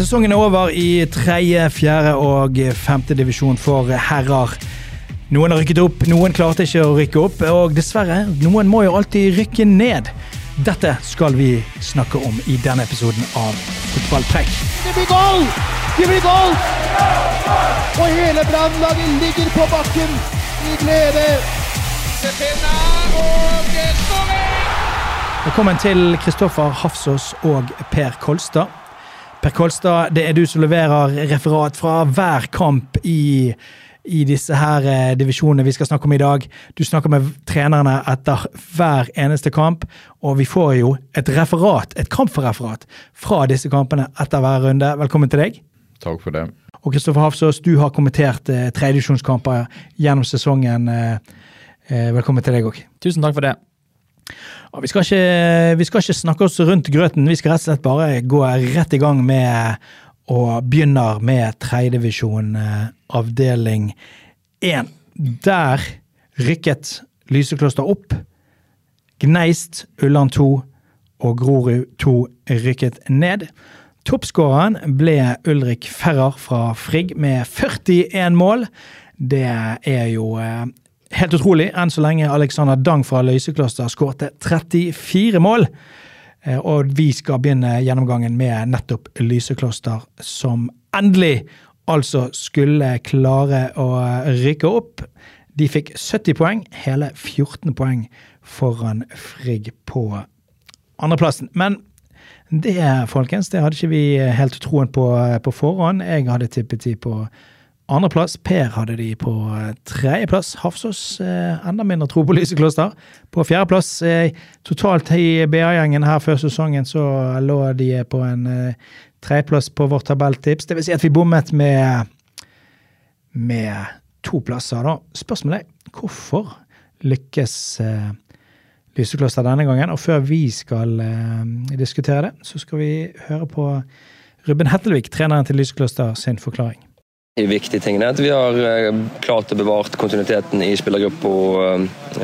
Sesongen er over i tredje, fjerde og femte divisjon for herrer. Noen har rykket opp, noen klarte ikke å rykke opp, og dessverre, noen må jo alltid rykke ned. Dette skal vi snakke om i denne episoden av Fotballpreik. Det blir goal! Det blir goal! Og hele Brannlaget ligger på bakken i glede. Velkommen til Kristoffer Hafsås og Per Kolstad. Per Kolstad, det er du som leverer referat fra hver kamp i, i disse her eh, divisjonene vi skal snakke om i dag. Du snakker med trenerne etter hver eneste kamp, og vi får jo et referat, et kampreferat fra disse kampene etter hver runde. Velkommen til deg. Takk for det. Og Kristoffer Hafsås, du har kommentert eh, tredjedivisjonskamper gjennom sesongen. Eh, eh, velkommen til deg òg. Tusen takk for det. Vi, skal ikke, vi skal ikke snakke oss rundt grøten, vi skal rett og slett bare gå rett i gang med og begynner med tredjedivisjon eh, avdeling 1. Der rykket Lysekloster opp. Gneist, Ulland 2 og Grorud 2 rykket ned. Toppskåreren ble Ulrik Ferrer fra Frigg med 41 mål. Det er jo eh, helt utrolig. Enn så lenge Alexander Dang fra Løysekloster skårte 34 mål. Eh, Og vi skal begynne gjennomgangen med nettopp Lysekloster, som endelig altså skulle klare å rykke opp. De fikk 70 poeng, hele 14 poeng foran Frigg på andreplassen. Men det, folkens, det hadde ikke vi helt troen på på forhånd. Jeg hadde tippet de på andreplass. Per hadde de på tredjeplass. Hafsås eh, enda mindre tro på Lysekloster. På fjerdeplass eh, totalt i BA-gjengen her før sesongen så lå de på en eh, tredjeplass på vårt tabelltips. Det vil si at vi bommet med, med to plasser, da. Spørsmålet er hvorfor lykkes eh, Lysekloster denne gangen? Og før vi skal eh, diskutere det, så skal vi høre på Ruben Hettelvik, treneren til Lysekloster, sin forklaring. De viktige tingene er at vi har eh, klart å bevare kontinuiteten i spillergruppa.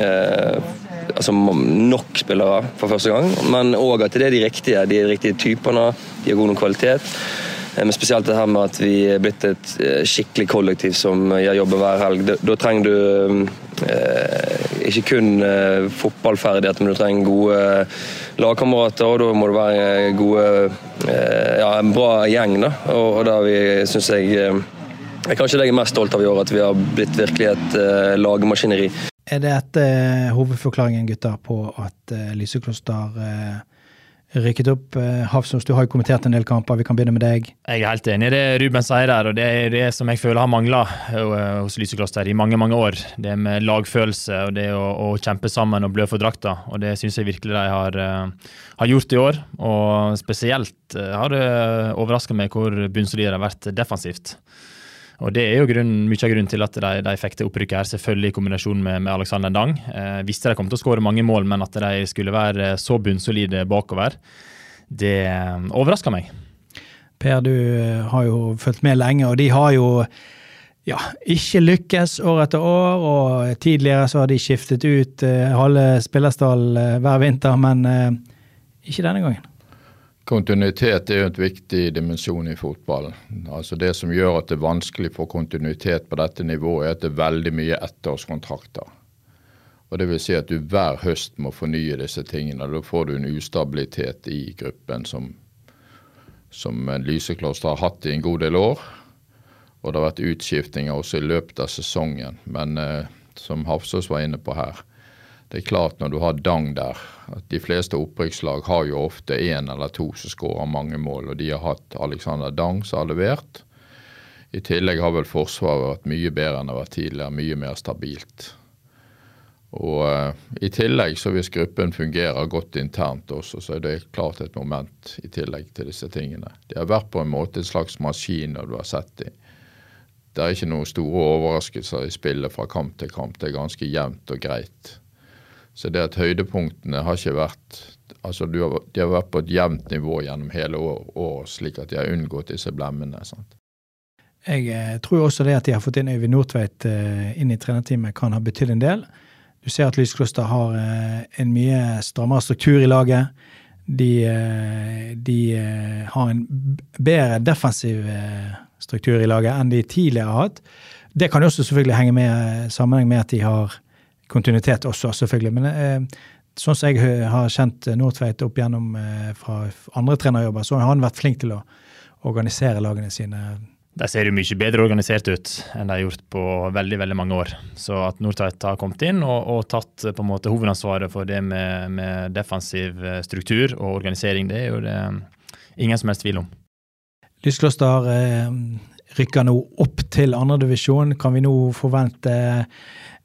Eh, altså nok spillere for første gang, men òg at det er de riktige. De riktige typene, de har god nok kvalitet. Eh, Men spesielt det her med at vi er blitt et eh, skikkelig kollektiv som gjør jobben hver helg. Da, trenger du eh, ikke kun eh, fotballferdigheter, men du trenger gode lagkamerater, og da må du være gode eh, Ja, en bra gjeng, da. Og, og da vi, syns jeg eh, er kanskje det jeg er mest stolt av i år, at vi har blitt virkelig et uh, lagmaskineri. Er det etter eh, hovedforklaringen, gutter, på at uh, Lysekloster uh, rykket opp? Uh, du har jo kommentert en del kamper, vi kan begynne med deg. Jeg er helt enig i det Ruben sier der, og det er det som jeg føler har mangla hos Lysekloster i mange mange år. Det med lagfølelse og det å, å kjempe sammen og blø for drakta. og Det syns jeg virkelig de har, uh, har, gjort i år. Og spesielt uh, har det overraska meg hvor bunnsolide de har vært defensivt. Og Det er jo grunn, mye av grunnen til at de, de fikk det opprykket her, selvfølgelig i kombinasjon med, med Alexander Dang. Eh, visste de kom til å skåre mange mål, men at de skulle være så bunnsolide bakover, det eh, overraska meg. Per, du har jo fulgt med lenge, og de har jo ja, ikke lykkes år etter år. og Tidligere så har de skiftet ut halve spillerstall uh, hver vinter, men ikke denne gangen. Kontinuitet er jo et viktig dimensjon i fotballen. Altså Det som gjør at det er vanskelig for kontinuitet på dette nivået, er at det er veldig mye ettårskontrakter. Og Det vil si at du hver høst må fornye disse tingene. Da får du en ustabilitet i gruppen som, som Lysekloster har hatt i en god del år. Og det har vært utskiftinger også i løpet av sesongen. Men eh, som Hafsås var inne på her, det er klart når du har Dang der, at de fleste opprykkslag har jo ofte én eller to som skårer mange mål, og de har hatt Alexander Dang som har levert. I tillegg har vel Forsvaret vært mye bedre enn det har vært tidligere, mye mer stabilt. Og uh, I tillegg så hvis gruppen fungerer godt internt også, så er det klart et moment i tillegg til disse tingene. De har vært på en måte en slags maskin når du har sett dem. Det er ikke noen store overraskelser i spillet fra kamp til kamp. Det er ganske jevnt og greit. Så det at høydepunktene har ikke vært altså har, De har vært på et jevnt nivå gjennom hele året, slik at de har unngått disse blemmene. sant? Jeg eh, tror også det at de har fått inn Øyvind Nordtveit eh, inn i trenerteamet, kan ha betydd en del. Du ser at Lyskloster har eh, en mye strammere struktur i laget. De, de har en bedre defensiv struktur i laget enn de tidligere har hatt. Det kan jo også selvfølgelig henge med sammenheng med at de har kontinuitet også, selvfølgelig. Men eh, sånn som jeg har kjent Nordtveit opp gjennom eh, fra andre trenerjobber, så har han vært flink til å organisere lagene sine. De ser jo mye bedre organisert ut enn de har gjort på veldig veldig mange år. Så at Nordtveit har kommet inn og, og tatt på en måte hovedansvaret for det med, med, defensiv eh, struktur og organisering, det er jo det ingen som helst tvil om. Lyskloster eh, rykker nå opp til andredivisjon. Kan vi nå forvente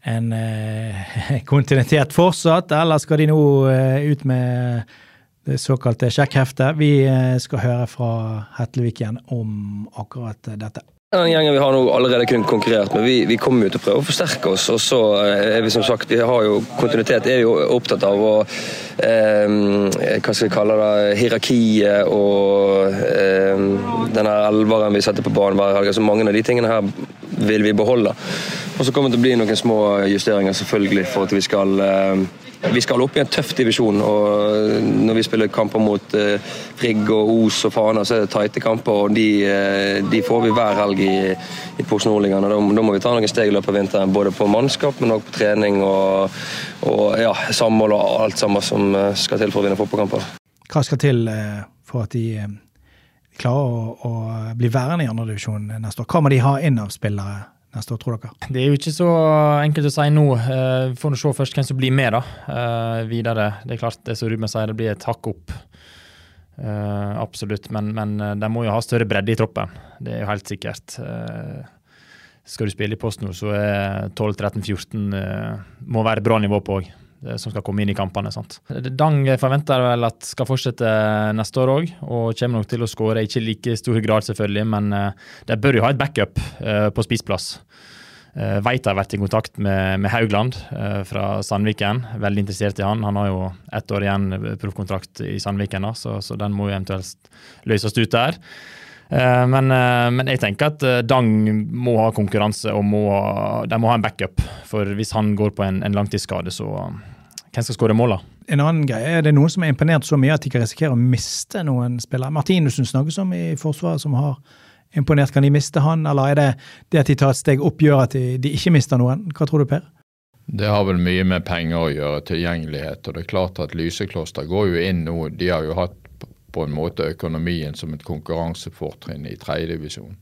en eh, kontinuitet fortsatt, eller skal de nå eh, ut med det såkalte sjekkheftet? Vi eh, skal høre fra Hetlevik igjen om akkurat dette. Den gjengen vi har nå allerede kun konkurrert med, vi, vi kommer jo til å prøve å forsterke oss. Og så er vi som sagt, vi har jo kontinuitet, er jo opptatt av å eh, Hva skal vi kalle det? Hierarkiet og eh, denne elveren vi setter på banen hver helg. Altså, mange av de tingene her vil vi beholde. Og så kommer det til å bli noen små justeringer selvfølgelig for at vi skal eh, vi skal opp i en tøff divisjon. og Når vi spiller kamper mot eh, Frigg og Os og Fana, så er det tighte kamper. og De, eh, de får vi hver helg i, i Post Nordligaen. Da, da må vi ta noen steg i løpet av vinteren, både på mannskap, men også på trening og, og ja, samhold og alt sammen som eh, skal til for å vinne fotballkamper. Hva skal til for at de klarer å, å bli værende i andredivisjon neste år? Hva må de ha inn av spillere? Neste år, tror dere? Det er jo ikke så enkelt å si nå. Eh, vi får se først hvem som blir med da, eh, videre. Det er klart det som Ruben sier, det blir et hakk opp. Uh, absolutt, men, men de må jo ha større bredde i troppen. Det er jo helt sikkert. Skal du spille i post nå, så er 12-13-14 uh, må være bra nivå på òg, som skal komme inn i kampene. sant? Dang forventer vel at skal fortsette neste år òg, og kommer nok til å skåre. Ikke i like stor grad, selvfølgelig, men de bør jo ha et backup på spissplass. Veit har vært i kontakt med, med Haugland fra Sandviken. Veldig interessert i han. Han har jo ett år igjen proffkontrakt i Sandviken, da, så, så, den må jo eventuelt løses ut der. Men, men, jeg tenker at Dang må ha konkurranse og må, de må ha en backup. For hvis han går på en, en langtidsskade, så hvem skal skåre mål. En annen greie, Er det noen som er imponert så mye at de kan risikere å miste noen spillere? Martinussen snakkes om i Forsvaret, som har imponert? Kan de miste han, eller er det det at de tar et steg opp, gjør at de, de ikke mister noen? Hva tror du, Per? Det har vel mye med penger å gjøre, tilgjengelighet. Og det er klart at Lysekloster går jo inn nå. De har jo hatt på en måte økonomien som et konkurransefortrinn i tredjedivisjon.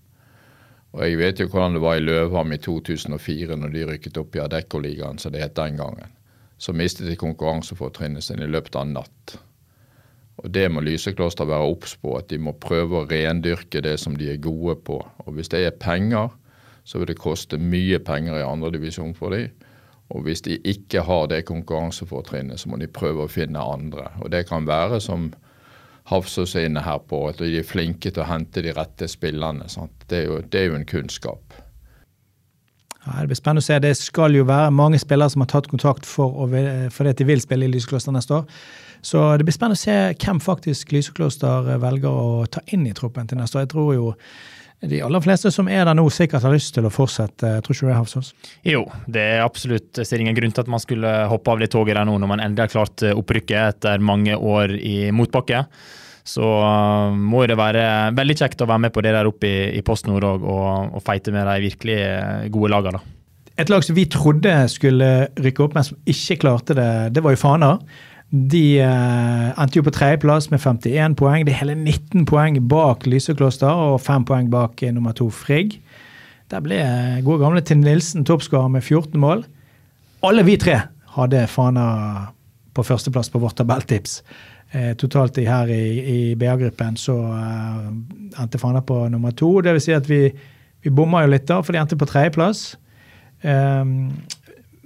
Og jeg vet jo hvordan det var i Løvham i 2004, når de rykket opp i Adeccoligaen, som det het den gangen. Så mistet de konkurransefortrinnet sin i løpet av en natt. Og Det må Lysekloster være obs på, at de må prøve å rendyrke det som de er gode på. Og Hvis det er penger, så vil det koste mye penger i andredivisjon for dem. Og hvis de ikke har det konkurransefortrinnet, så må de prøve å finne andre. Og Det kan være som Hafsås er inne her på, at de er flinke til å hente de rette spillerne. Det er, jo, det, er jo, en kunnskap. Ja, det blir spennende å se. Det skal jo være mange spillere som har tatt kontakt for, å, fordi de vil spille i Lysekloster neste år. Så det blir spennende å se hvem faktisk Lysekloster velger å ta inn i troppen til neste år. Jeg tror jo de aller fleste som er der nå, sikkert har lyst til å fortsette. Jeg Tror ikke du det, Havsås? Jo, det er absolutt. Jeg ser ingen grunn til at man skulle hoppe av det toget der nå, når man endelig har klart opprykket etter mange år i motbakke. Så uh, må det være veldig kjekt å være med på det der oppe i, i Post Nord og, og, og feite med de virkelig gode lagene. Et lag som vi trodde skulle rykke opp, men som ikke klarte det, det var jo Fana. De uh, endte jo på tredjeplass med 51 poeng. Det er hele 19 poeng bak Lysekloster og 5 poeng bak nummer to Frigg. Der ble gode gamle Tinn Nilsen toppskårer med 14 mål. Alle vi tre hadde Fana på førsteplass på vårt tabelltips. Totalt i, her i, i BA-gruppen så endte Fana på nummer to. Det vil si at vi, vi bomma jo litt, da, for de endte på tredjeplass. Um,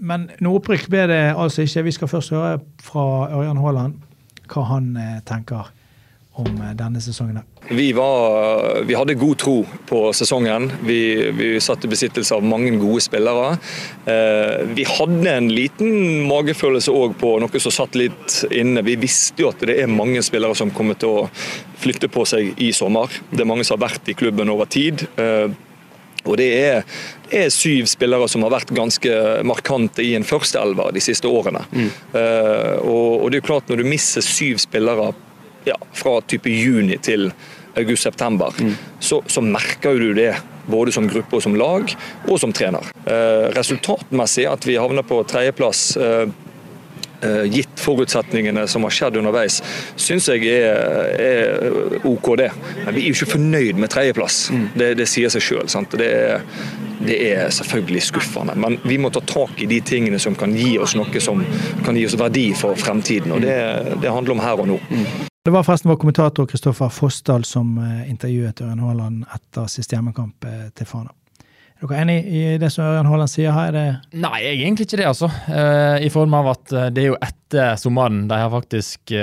men noe opprykk ble det altså ikke. Vi skal først høre fra Ørjan Haaland hva han eh, tenker om eh, denne sesongen. Vi, var, vi hadde god tro på sesongen. Vi, vi satt i besittelse av mange gode spillere. Eh, vi hadde en liten magefølelse òg på noe som satt litt inne. Vi visste jo at det er mange spillere som kommer til å flytte på seg i sommer. Det er mange som har vært i klubben over tid. Eh, og det er, det er, syv spillere som har vært ganske markante i en førsteelver de siste årene. Mm. Uh, og, og, det er jo klart Når du mister syv spillere ja, fra type juni til august-september, mm. så, så, merker du det. Både som gruppe og som lag, og som trener. Eh, resultatmessig at vi havner på tredjeplass eh, eh, gitt forutsetningene som har skjedd underveis, syns jeg er, er, OK, det. Men vi er jo ikke fornøyd med tredjeplass. Mm. Det, det, sier seg sjøl. Det, det, er selvfølgelig skuffende. Men vi må ta tak i de tingene som kan gi oss noe som kan gi oss verdi for fremtiden. Og det, det handler om her og nå. Mm. Det var forresten vår kommentator Kristoffer Fossdal som eh, intervjuet Ørjan Haaland etter siste hjemmekamp eh, til Fana. Er dere enig i det som Ørjan Haaland sier her? Nei, egentlig ikke det, altså. Eh, I form av at det er jo etter sommeren de har faktisk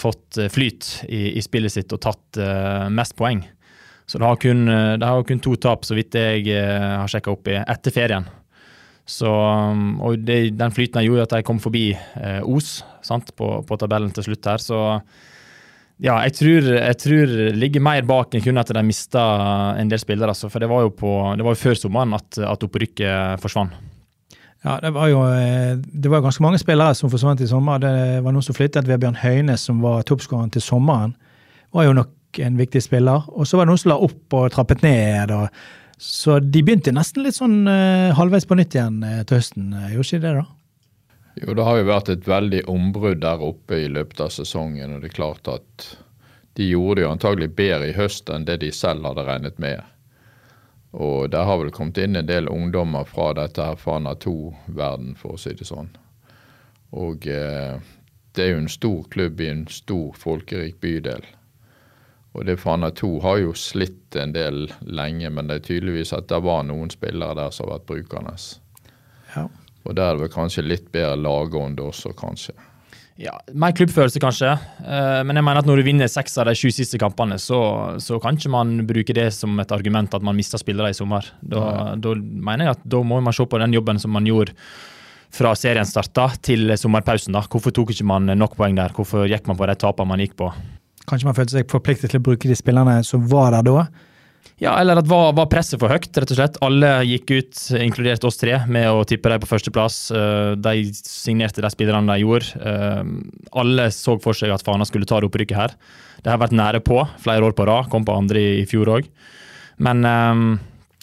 fått flyt i, i spillet sitt og tatt mest poeng. Så det har kun, det har kun to tap, så vidt jeg har sjekka opp i, etter ferien. Så, um, og det, den flyten gjorde at de kom forbi Os sant, på, på tabellen til slutt her. så ja, jeg tror, jeg tror ligger mer bak enn kun at de mista en del spillere. Altså, for det var jo, på, det var jo før sommeren at, at opprykket forsvant. Ja, det var jo eh, det var ganske mange spillere som forsvant i sommer. Det var noen som flyttet. Vebjørn Høines, som var toppskåreren til sommeren, var jo nok en viktig spiller. Og så var det noen som la opp og trappet ned. Og, så de begynte nesten litt sånn uh, halvveis på nytt igjen uh, til høsten. Gjorde ikke det, da? Jo, det har jo vært et veldig ombrudd der oppe i løpet av sesongen. Og det er klart at de gjorde det jo antagelig bedre i høst enn det de selv hadde regnet med. Og der har vel kommet inn en del ungdommer fra dette her Fana 2-verden, for å si det sånn. Og eh, det er jo en stor klubb i en stor folkerik bydel. Og det Fana 2 har jo slitt en del lenge, men det er tydeligvis at det var noen spillere der som har vært brukende. Ja. Og der er det kanskje litt bedre lagånde også, kanskje. Ja, Mer klubbfølelse, kanskje. Uh, men jeg mener at når du vinner seks av de sju siste kampene, så, så, kan ikke man bruke det som et argument at man mista spillere i sommer. Da, ja. da, mener jeg at da må man se på den jobben som man gjorde fra serien starta til sommerpausen. da. Hvorfor tok ikke man nok poeng der? Hvorfor gikk man på de tapene man gikk på? Kanskje man følte seg forpliktet til å bruke de spillerne som var der da? Ja, eller at var, var, presset for høyt, rett og slett. Alle gikk ut, inkludert oss tre, med å tippe dem på førsteplass. Eh, de signerte de spillerne de gjorde. Eh, alle så for seg at Fana skulle ta det opprykket her. Det har vært nære på flere år på rad. Kom på andre i fjor òg. Men um,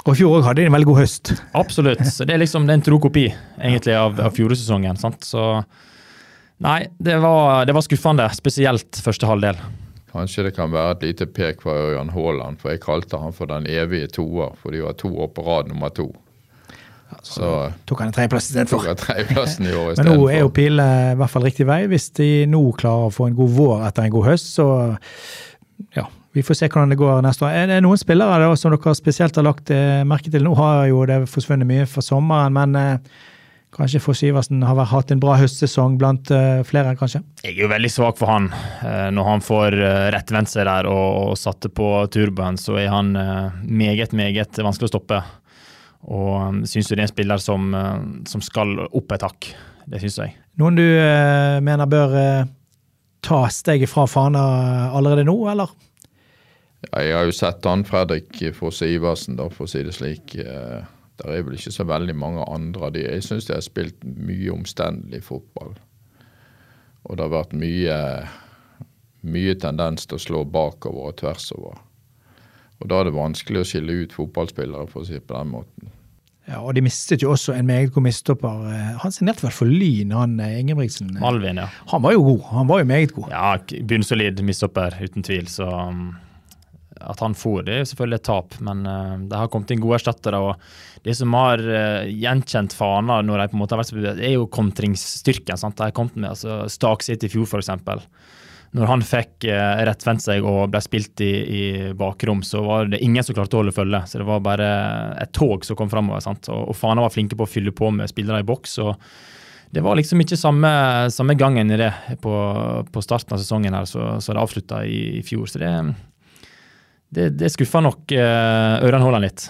og i fjor òg hadde de en veldig god høst. Absolutt. Så det er liksom det er en tro kopi egentlig av, av fjorårssesongen. Så nei, det var, det var skuffende. Spesielt første halvdel. Kanskje det kan være et lite pek fra Ørjan Haaland, for jeg kalte han for den evige toer, for de var to år på rad nummer to. Ja, så, så tok han en tredjeplass istedenfor. Men nå er jo pilene i hvert fall riktig vei. Hvis de nå klarer å få en god vår etter en god høst, så ja, vi får se hvordan det går neste år. Er det noen spillere da, som dere spesielt har lagt eh, merke til? Nå har jo det forsvunnet mye for sommeren, men eh, Kanskje for Syversen har hatt en bra høstsesong blant uh, flere, kanskje? Jeg er jo veldig svak for han. Uh, når han får uh, rettvendt seg der og, og satte på turboen, så er han meget, meget vanskelig å stoppe. Og um, syns du det er en spiller som, som skal opp et hakk. Det syns jeg. Noen du mener bør ta steget fra Fana allerede nå, eller? Ja, jeg har jo sett han Fredrik Foss Iversen, da, for å si det slik. Uh, det er vel ikke så veldig mange andre av de. Jeg syns de har spilt mye omstendelig fotball. Og det har vært mye, mye tendens til å slå bakover og tvers over. Og da er det vanskelig å skille ut fotballspillere, for å si det på den måten. Ja, og de mistet jo også en meget god midtstopper. Han signerte vel for Lyn, han eh, Ingebrigtsen? Malvin, ja. Han var jo god. Han var jo meget god. Ja, bunnsolid midtstopper, uten tvil. Så um, at han får, det er selvfølgelig et tap, men uh, det har kommet inn gode erstattere. og Det som har uh, gjenkjent Fana, når de på en måte har vært, det er jo kontringsstyrken. sant? De har kommet med altså, Staksit i fjor, f.eks. når han fikk eh, rettvendt seg og ble spilt i, i, bakrom, så var det ingen som klarte å holde følge. Så det var bare et tog som kom framover. Og, og Fana var flinke på å fylle på med spillere i boks. og det var liksom ikke samme, samme gangen i det på, på, starten av sesongen her, så, så det avslutta i, i, fjor. Så det, det, det skuffa nok uh, Ørjan Haaland litt.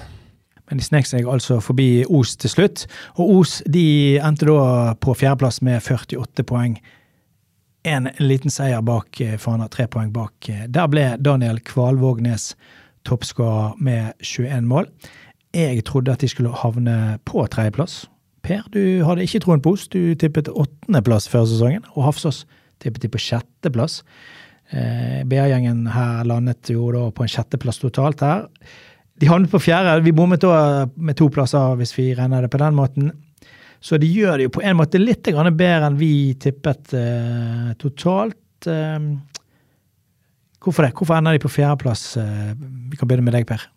Men de snek seg altså forbi Os til slutt. Og Os de endte da på fjerdeplass med 48 poeng en liten seier bak eh, Fana, tre poeng bak. Eh, der ble Daniel Kvalvågnes toppskårer med 21 mål. Jeg trodde at de skulle havne på tredjeplass. Per, du hadde ikke troen på Os. Du tippet åttendeplass før sesongen, og Hafsås tippet de på sjetteplass. Eh, BA-gjengen her landet jo da på en sjetteplass totalt her. De havnet på fjerde. Vi bommet da med to plasser, hvis vi regner det på den måten. Så de gjør det jo på en måte litt bedre enn vi tippet eh, totalt. Eh, hvorfor det? Hvorfor ender de på fjerdeplass? Eh, vi kan begynne med deg, Per.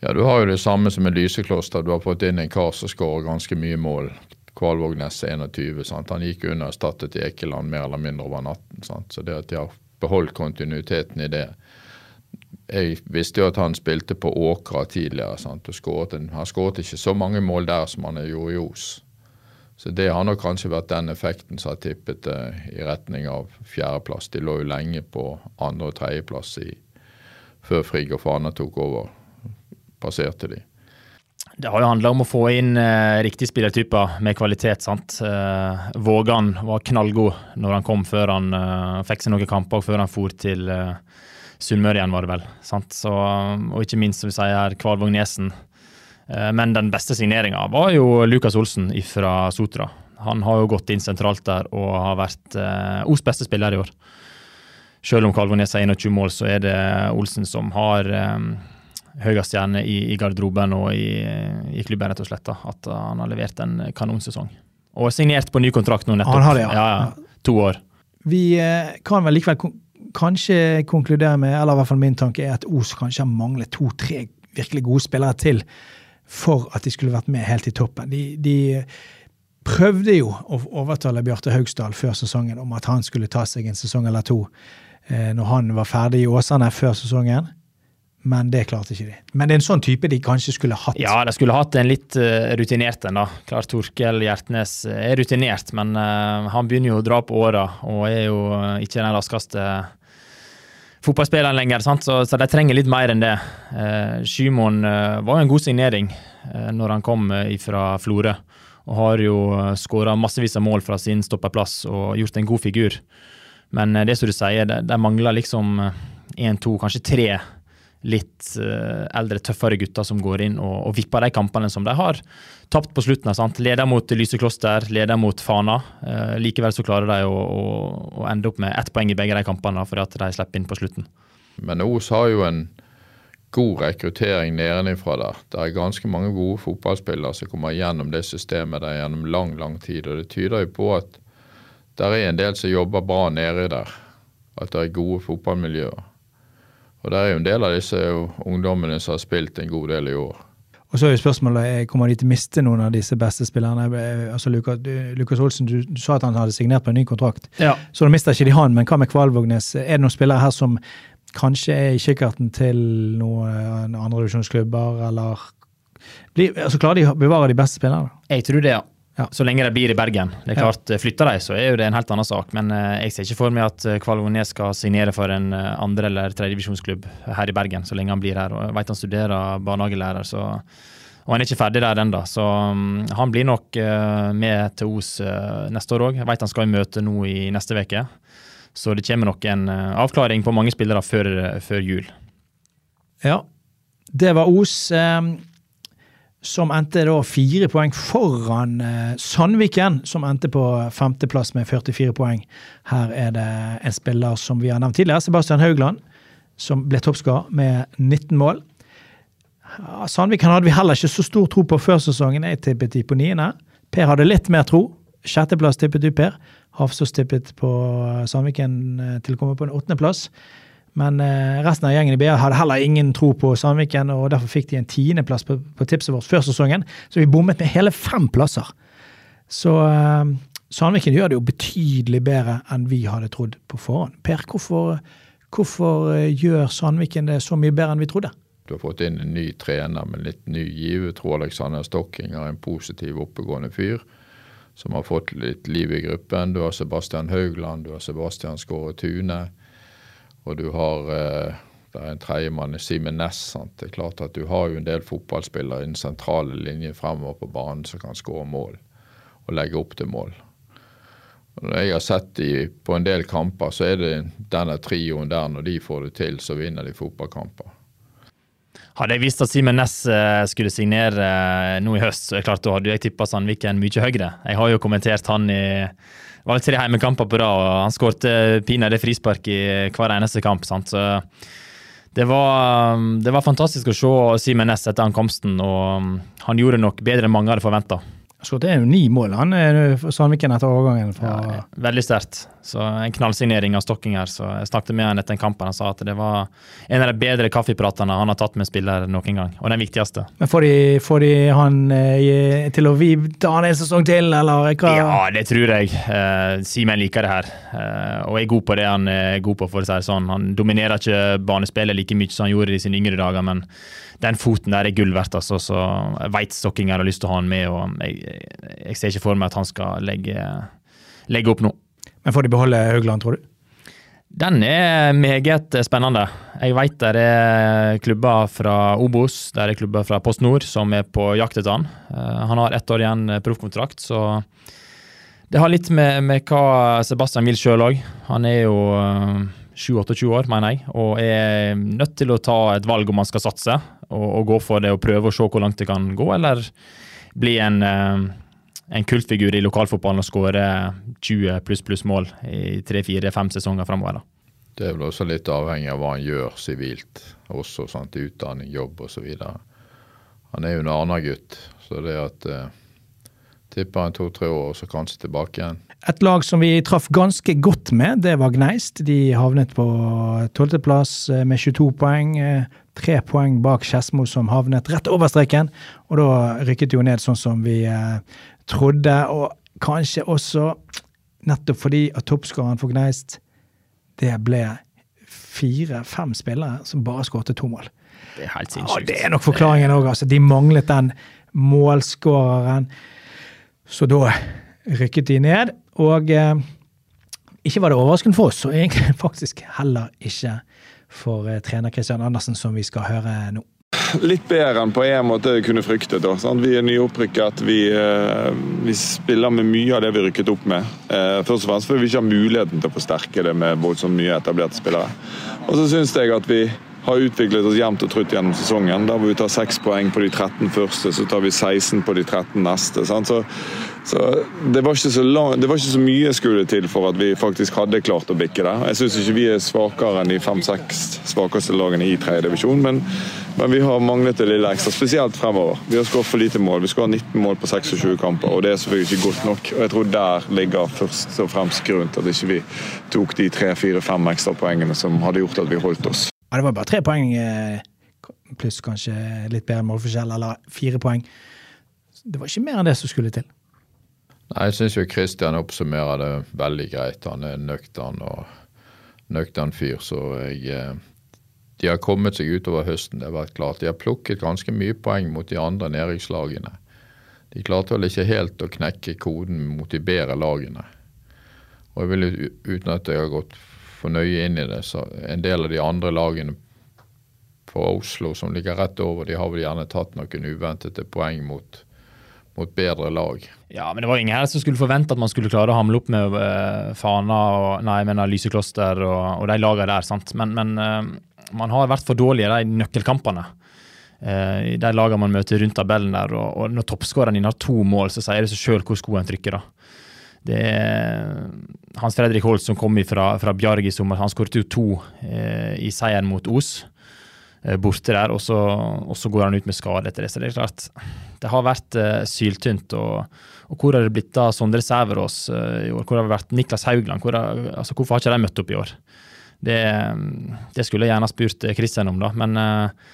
Ja, Du har jo det samme som med Lysekloster. Du har fått inn en kar som skårer ganske mye mål. Kvalvågnes 21. Sant? Han gikk under og erstattet Ekeland mer eller mindre over natten. Sant? Så det at de har beholdt kontinuiteten i det Jeg visste jo at han spilte på Åkra tidligere. Sant? og en, Han skåret ikke så mange mål der som han gjorde i Os. Så det har nok kanskje vært den effekten som har tippet det eh, i retning av fjerdeplass. De lå jo lenge på andre- og tredjeplass før Frigg og Fana tok over. Passerte de. Det har jo handla om å få inn eh, riktige spillertyper med kvalitet. sant? Eh, Vågan var knallgod når han kom, før han eh, fikk seg noen kamper før han for til eh, Sunnmøre igjen, var det vel. sant? Så, og ikke minst, som vi sier, Kvalvåg Nesen Eh, men den beste signeringa var jo Lukas Olsen fra Sotra. Han har jo gått inn sentralt der og har vært eh, Os beste spiller i år. Selv om Kalvånes har 21 mål, så er det Olsen som har høyest stjerne i, i, garderoben og i, i, klubben, rett og slett. Da. At han har levert en kanonsesong. Og signert på ny kontrakt nå nettopp. Han har det, ja. ja, ja. To år. Vi eh, kan vel likevel kanskje konkludere med, eller i hvert fall min tanke, er at Os kanskje har manglet to-tre virkelig gode spillere til for at de skulle vært med helt i toppen. De, de prøvde jo å overtale Bjarte Haugsdal før sesongen om at han skulle ta seg en sesong eller to eh, når han var ferdig i Åsane før sesongen. Men det klarte ikke de. Men det er en sånn type de kanskje skulle hatt. Ja, de skulle hatt en litt uh, rutinert en, da. Klart Torkel Hjertnes er rutinert, men uh, han begynner jo å dra på åra og er jo uh, ikke den raskeste fotballspilleren lenger, så, så, de trenger litt mer enn det. Uh, eh, var jo en god signering uh, når han kom eh, fra Florø, og har jo eh, skåra massevis av mål fra sin stoppeplass og gjort en god figur. Men eh, det som du sier, de mangler liksom én, to, kanskje tre litt uh, eldre, tøffere gutter som går inn og, og vipper de kampene som de har tapt på slutten. Sant? Leder mot Lysekloster, leder mot Fana. Uh, likevel så klarer de å, å, å, ende opp med ett poeng i begge de kampene fordi at de slipper inn på slutten. Men Os har jo en god rekruttering nedenfra der. Det er ganske mange gode fotballspillere som kommer gjennom det systemet der gjennom lang, lang tid. Og det tyder jo på at det er en del som jobber bra nede der. At det er gode fotballmiljøer. Og det er jo en del av disse ungdommene som har spilt en god del i år. Og så er jo spørsmålet, eh, Kommer de til å miste noen av disse beste spillerne? Eh, altså Lukas, Lukas Olsen, du, du, sa at han hadde signert på en ny kontrakt. Ja. Så da mister ikke de han, men hva med Kvalvågnes? Er det noen spillere her som kanskje er i kikkerten til noen andredivisjonsklubber, eller blir, altså Klarer de å bevare de beste spillerne? Jeg tror det, ja. Ja. Så lenge de blir i Bergen. Det er klart. Eh, Flytter de, så er jo det en helt annen sak. Men uh, jeg ser ikke for meg at uh, Kvalvones skal signere for en andre- eller tredjedivisjonsklubb her i Bergen så lenge han blir her. Og jeg vet han studerer barnehagelærer, så, og han er ikke ferdig der ennå. Så um, han blir nok med til Os neste år òg. Jeg vet han skal i møte nå i neste uke. Så det kommer nok en avklaring på mange spillere før, før jul. Ja, det var Os. Um som endte da fire poeng foran eh, Sandviken, som endte på femteplass med 44 poeng. Her er det en spiller som vi har nevnt tidligere, Sebastian Haugland, som ble toppskårer med 19 mål. Sandviken hadde vi heller ikke så stor tro på før sesongen. Jeg tippet de på niende. Per hadde litt mer tro. Sjetteplass tippet du, Per. Hafsås tippet på Sandviken eh, til å komme på en åttendeplass. Men eh, resten av gjengen i BA hadde heller ingen tro på Sandviken, og derfor fikk de en tiendeplass på, på tipset vårt før sesongen. Så vi bommet med hele fem plasser. Så eh, Sandviken gjør det jo betydelig bedre enn vi hadde trodd på forhånd. Per, hvorfor, hvorfor eh, gjør Sandviken det så mye bedre enn vi trodde? Du har fått inn en ny trener med litt ny giv. Jeg tror Alexander Stokking er en positiv, oppegående fyr som har fått litt liv i gruppen. Du har Sebastian Haugland, du har Sebastian Skåre Tune, og du har eh, det er en tredjemann, Simen Næss. Det er klart at Du har jo en del fotballspillere i den sentrale linjen fremover på banen som kan skåre mål og legge opp til mål. Og når jeg har sett de på en del kamper, så er det denne trioen der, når de får det til, så vinner de fotballkamper. Hadde jeg visst at Simen Næss eh, skulle signere eh, nå i høst, så er det klart da hadde jeg tippa Sandviken mye høyere. Jeg har jo kommentert han i var tre heimekamper på rad, og han skårte pinadø frispark i hver eneste kamp. sant? Så det var, det var, fantastisk å se Simen Næss etter ankomsten, og um, han gjorde nok bedre enn mange hadde forventa. Det jo ni mål han er Sandviken etter overgangen. fra... Ja, veldig sterkt. Så En knallsignering av Stokking her. så Jeg snakket med han etter kampen. Han sa at det var en av de bedre kaffepratene han har tatt med spillere noen gang. Og den viktigste. Men Får de, får de han eh, til å ta han en sesong til, eller hva? Ja, det tror jeg. Eh, Simen liker det her. Eh, og er god på det han er god på, for å si det sånn. Han dominerer ikke banespillet like mye som han gjorde i sine yngre dager. men den foten der er gull verdt. altså, så Jeg veit Stokking har lyst til å ha han med, og jeg, jeg, ser ikke for meg at han skal legge, legge opp nå. Men får de beholde Haugland, tror du? Den er meget spennende. Jeg vet det er klubber fra Obos, det er klubber fra Post Nord som er på jakt etter han. Eh, han har ett år igjen proffkontrakt, så det har litt med, med hva Sebastian vil sjøl òg. Han er jo eh, 27-28 år, mener jeg, og er nødt til å ta et valg om han skal satse og, og, gå for det og prøve å se hvor langt det kan gå, eller bli en, eh, en kultfigur i lokalfotballen og skåre 20 pluss pluss mål i tre-fire-fem sesonger framover. Det er vel også litt avhengig av hva han gjør sivilt, også sant, utdanning, jobb osv. Han er jo en Arna-gutt, så det at eh, Tipper han to-tre år, og så kanskje tilbake igjen. Et lag som vi traff ganske godt med, det var Gneist. De havnet på tolvteplass eh, med 22 poeng. Eh, tre poeng bak Skedsmo, som havnet rett over streken. Og da rykket de jo ned sånn som vi eh, trodde. Og kanskje også nettopp fordi at toppskåreren for Gneist, det ble fire-fem spillere som bare skåret to mål. Det er helt sinnssykt. Ja, det er nok forklaringen òg. Altså, de manglet den målskåreren. Så da rykket de ned. Og eh, ikke var det overraskende for oss, og egentlig faktisk heller ikke for eh, trener Christian Andersen, som vi skal høre nå. Litt bedre enn på en måte jeg kunne fryktet. Sant? Vi er nyopprykket. Vi, eh, vi, spiller med mye av det vi rykket opp med. Eh, først og fremst fordi vi ikke har muligheten til å forsterke det med voldsomt mye etablerte spillere. Og så syns jeg at vi har utviklet oss jevnt og trutt gjennom sesongen. Der vi tar 6 poeng på de 13 første, så tar vi 16 på de 13 neste. Så, så det, var så lang, det, var ikke så mye skulle til for at vi faktisk hadde klart å bikke det. Jeg syns ikke vi er svakere enn de fem-seks svakeste lagene i tredje divisjon, men, men, vi har manglet det lille ekstra, spesielt fremover. Vi har skåret for lite mål. Vi skårer 19 mål på 26 kamper, og det er selvfølgelig ikke godt nok. Og jeg tror der ligger først og fremst grunnen til at ikke vi tok de tre-fire-fem ekstra poengene som hadde gjort at vi holdt oss. Ja, det var bare tre poeng eh, pluss kanskje litt bedre målforskjell, eller fire poeng. Det var ikke mer enn det som skulle til. Nei, Jeg syns jo Christian oppsummerer det veldig greit. Han er nøktern og nøktern fyr, så jeg eh, De har kommet seg utover høsten, det har vært klart. De har plukket ganske mye poeng mot de andre nedrykkslagene. De klarte vel ikke helt å knekke koden mot de bedre lagene. Og jeg vil uten at jeg har gått for nøye inn i det. Så en del av de andre lagene på Oslo som ligger rett over, de har vel gjerne tatt noen uventede poeng mot, mot bedre lag. Ja, men det var ingen her som skulle forvente at man skulle klare å hamle opp med uh, Fana og nei, jeg mener Lysekloster og, og de lagene der. sant? Men, men uh, man har vært for dårlig i de nøkkelkampene. Uh, de lagene man møter rundt tabellen der. Og, og når toppskåreren din har to mål, så sier det seg sjøl hvor skoen trykker. da. Det er Hans Fredrik Holt som kom fra, fra Bjarg i sommer. Han skåret jo to i seieren mot Os borte der, og så, og så, går han ut med skade etter det. Så det er klart, det har vært uh, syltynt. Og, og, hvor har det blitt av Sondre Sæverås uh, i år? Hvor har det vært Niklas Haugland? Hvor har, altså, hvorfor har ikke de møtt opp i år? Det, det skulle jeg gjerne spurt Kristian om, da. Men eh,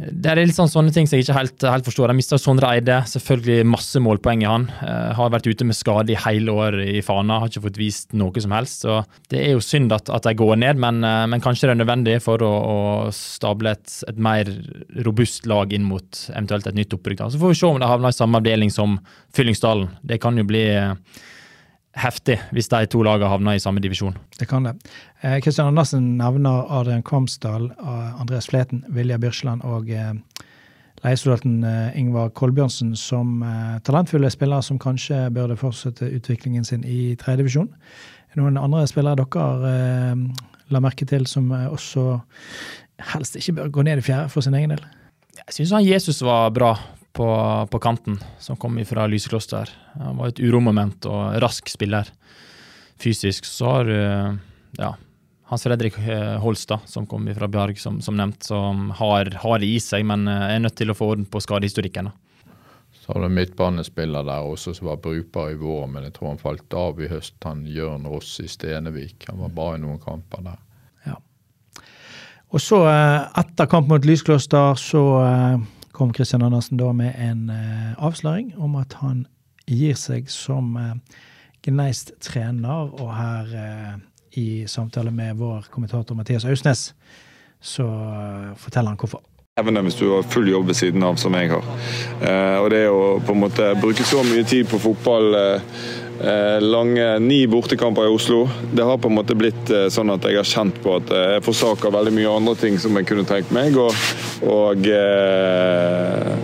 Det er litt sånn sånne ting som jeg ikke helt, helt forstår. De mista Sondre Eide. Selvfølgelig masse målpoeng i han. Uh, har vært ute med skade i hele år i Fana. Har ikke fått vist noe som helst. Så det er jo synd at, at de går ned, men, uh, men, kanskje det er nødvendig for å, å stable et, et, mer robust lag inn mot eventuelt et nytt opprykk. Så får vi se om de havner i samme avdeling som Fyllingsdalen. Det kan jo bli eh, heftig hvis de to lagene havner i samme divisjon. Det kan det. Kristian eh, Andersen nevner Adrian Kvamsdal, eh, Andreas Fleten, Vilja Birsland og eh, leiesoldaten eh, Ingvar Kolbjørnsen som eh, talentfulle spillere som kanskje burde fortsette utviklingen sin i tredjedivisjon. Noen andre spillere dere eh, la merke til som også helst ikke bør gå ned i fjerde for sin egen del? Jeg syns Jesus var bra på, på, kanten, som kom fra Lysekloster. Han var et uromoment og rask spiller. Fysisk så har du ja, Hans Fredrik eh, Holstad, som kom fra Bjarg, som, som nevnt, som har, har, det i seg, men eh, er nødt til å få orden på skadehistorikken. Så har du midtbanespiller der også som var brukbar i vår, men jeg tror han falt av i høst. Han Jørn Ross i Stenevik. Han var bra i noen kamper der. Ja. Og så, eh, etter kamp mot Lyskloster, så kom Kristian Andersen da med en uh, avsløring om at han gir seg som uh, Gneist-trener. Og her uh, i samtale med vår kommentator Mathias Ausnes, så forteller han hvorfor. Evne hvis du har full jobb ved siden av, som jeg har. og det å på en måte bruke så mye tid på fotball Eh, lange ni bortekamper i Oslo. Det har på en måte blitt eh, sånn at jeg har kjent på at eh, jeg forsaker veldig mye andre ting som jeg kunne tenkt meg. Og, og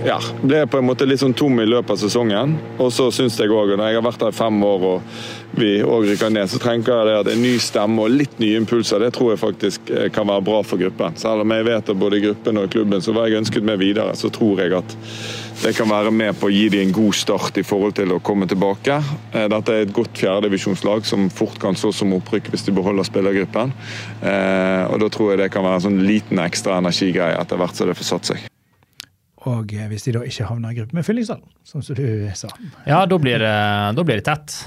ja, ble på en måte litt sånn tom i løpet av sesongen. Og så syns jeg òg, når jeg har vært her i fem år og vi òg rykker ned, så trenger jeg det at en ny stemme og litt nye impulser, det tror jeg faktisk kan være bra for gruppen. Selv om jeg vet at både gruppen og klubben så var jeg ønsket meg videre, så tror jeg at det kan være med på å gi dem en god start i forhold til å komme tilbake. Eh, dette er et godt fjerdedivisjonslag som fort kan stå som opprykk hvis de beholder spillergruppen. Eh, og Da tror jeg det kan være en sånn liten ekstra energigreie etter hvert som det får satt seg. Og eh, hvis de da ikke havner i gruppe med Fyllingsdalen, som du sa. Ja, da blir, det, da blir det tett.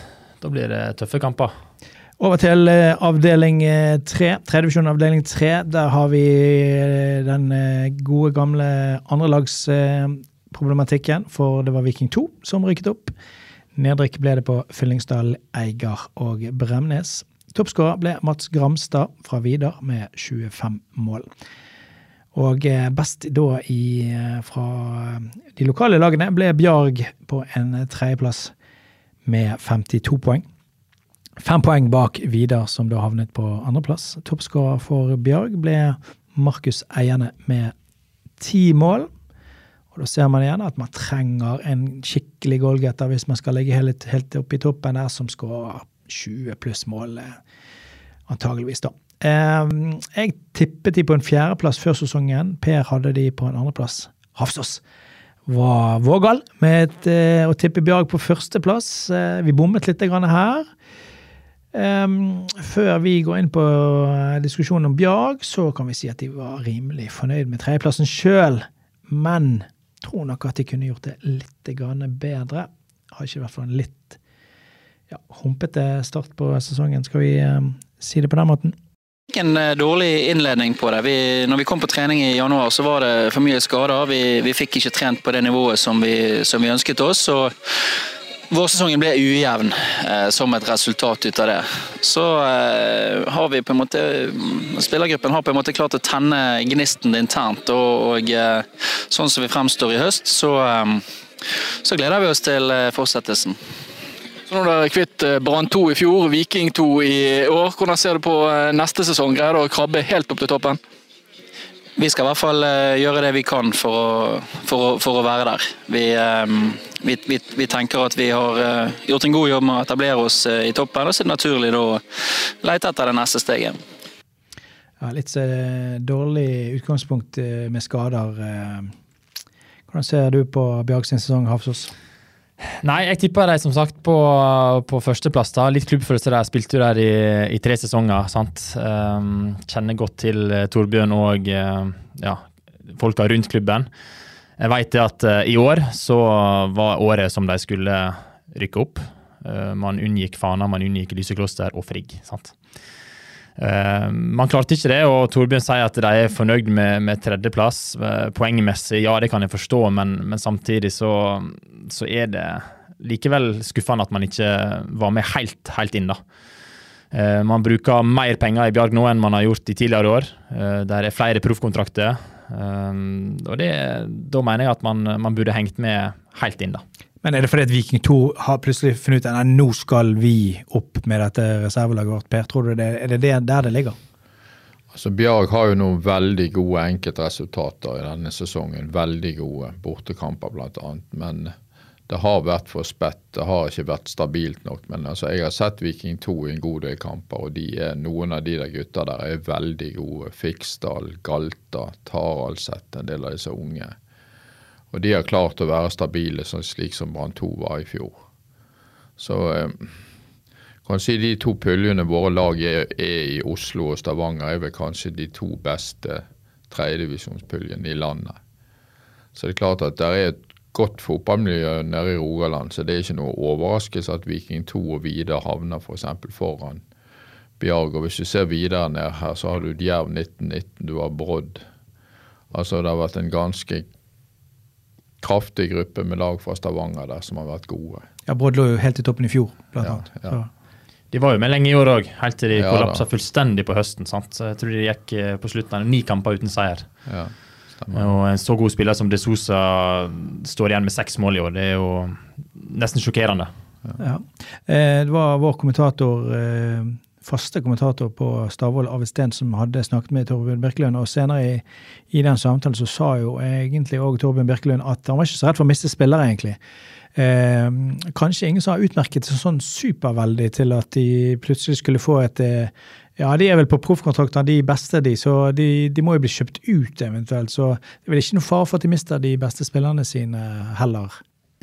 Da blir det tøffe kamper. Over til avdeling tre, tredjevisjon avdeling tre. Der har vi den gode, gamle andrelags problematikken, for det var Viking 2 som rykket opp. Nedrykk ble det på Fyllingsdal, Eigar og Bremnes. Toppskårer ble Mats Gramstad fra Vidar med 25 mål. Og eh, best da i, eh, fra de lokale lagene ble Bjarg på en tredjeplass med 52 poeng. Fem poeng bak Vidar, som da havnet på andreplass. Toppskårer for Bjarg ble Markus Eierne med ti mål. Og Da ser man igjen at man trenger en skikkelig goalgetter hvis man skal ligge helt, helt oppe i toppen der, som skårer 20 pluss mål, eh, antageligvis, da. Ehm, jeg tippet de på en fjerdeplass før sesongen. Per hadde de på en andreplass. Hafsås var vågal med et, eh, å tippe Bjarg på førsteplass. Eh, vi bommet litt her. Um, før vi går inn på diskusjonen om Bjarg, så kan vi si at de var rimelig fornøyd med tredjeplassen sjøl. Men tror nok at de kunne gjort det litt bedre. Har ikke hvert fall en litt ja, humpete start på sesongen, skal vi um, si det på den måten. En eh, dårlig innledning på det. Vi, når vi kom på trening i januar, så var det for mye skader. Vi, vi fikk ikke trent på det nivået som vi, som vi ønsket oss. og Vårsesongen ble ujevn eh, som et resultat ut av det. Så eh, har vi på en måte Spillergruppen har på en måte klart å tenne gnisten internt. Og, og eh, sånn som vi fremstår i høst, så, eh, så gleder vi oss til eh, fortsettelsen. Så nå er dere kvitt eh, Brann 2 i fjor, Viking 2 i år. Hvordan ser du på neste sesong? Greier dere å krabbe helt opp til toppen? Vi skal i hvert fall gjøre det vi kan for å, for å, for å være der. Vi, vi, vi, vi, tenker at vi har uh, gjort en god jobb med å etablere oss uh, i toppen, og så er det naturlig å lete etter det neste steget. Ja, litt dårlig utgangspunkt med skader. Hvordan ser du på Bjarg sin sesong, Hafsås? Nei, jeg tipper de som sagt på, på førsteplass. da. Litt klubbfølelse der. Spilte jo der i, i, tre sesonger. sant? Um, kjenner godt til Torbjørn og ja, folka rundt klubben. Jeg vet at uh, i år så var året som de skulle rykke opp. Uh, man unngikk Fana, man unngikk Lysekloster og Frigg. sant? Uh, man klarte ikke det, og Torbjørn sier at de er fornøyd med, med tredjeplass. Uh, poengmessig, ja, det kan jeg forstå, men, men samtidig så, så, er det likevel skuffende at man ikke var med helt, helt inn, da. Uh, man bruker mer penger i Bjarg nå enn man har gjort i tidligere år. der er flere proffkontrakter. og det, da mener jeg at man, man burde hengt med helt inn, da. Men er det fordi at Viking 2 har plutselig funnet ut at nå skal vi opp med dette reservelaget vårt? Per, tror du det, er det der det ligger? Altså Bjarg har jo noen veldig gode enkeltresultater i denne sesongen. Veldig gode bortekamper, bl.a. Men det har vært for spett. Det har ikke vært stabilt nok. Men altså, jeg har sett Viking 2 i en god del kamper, og de er, noen av de der gutta der er veldig gode. Fiksdal, Galta, Taraldset, en del av disse unge. Og de har klart å være stabile, slik som Brann 2 var i fjor. Så eh, kan si de to puljene våre lag er, er, i Oslo og Stavanger, er vel kanskje de to beste tredjedivisjonspuljene i landet. Så det er klart at det er et godt fotballmiljø nede i Rogaland, så det er ikke noe overraskelse at Viking 2 og Vidar havner f.eks. For foran Bjarg. Og hvis du ser videre ned her, så har du Djerv 1919, du har Brodd. Altså det har vært en ganske kraftig gruppe med lag fra Stavanger der som har vært gode. Ja, Brodd lå jo helt i toppen i fjor, blant ja, annet. Ja. De var jo med lenge i år òg, helt til de ja, kollapsa fullstendig på høsten. sant? Så jeg tror de gikk eh, på slutten av ni kamper uten seier. Ja, stemmer. Og en så god spiller som De Sosa står igjen med seks mål i år. Det er jo nesten sjokkerende. Ja. Eh, det var vår kommentator eh, faste kommentator på Stavål, Arvid som hadde snakket med Torbjørn Birkelund. Og senere i, i den samtalen så sa jo egentlig òg Torbjørn Birkelund at han var ikke så redd for å miste spillere, egentlig. Eh, kanskje ingen som har utmerket seg sånn superveldig til at de plutselig skulle få et eh, ja, de er vel på proffkontrakter, de beste, de, så de, de, må jo bli kjøpt ut eventuelt. Så det er vel ikke noe fare for at de mister de beste spillerne sine heller.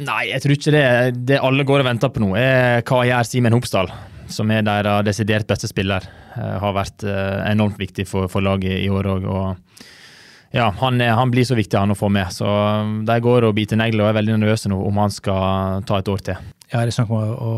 Nei, jeg tror ikke det. Det alle går og venter på nå, er hva gjør Simen Hopsdal? Som er deres desidert beste spiller, uh, har vært uh, enormt viktig for, for, laget i år òg. Ja, han, er, han, blir så viktig han å få med. Så um, de går og biter negler og er veldig nervøse nå om han skal ta et år til. Ja, det er snakk om å, å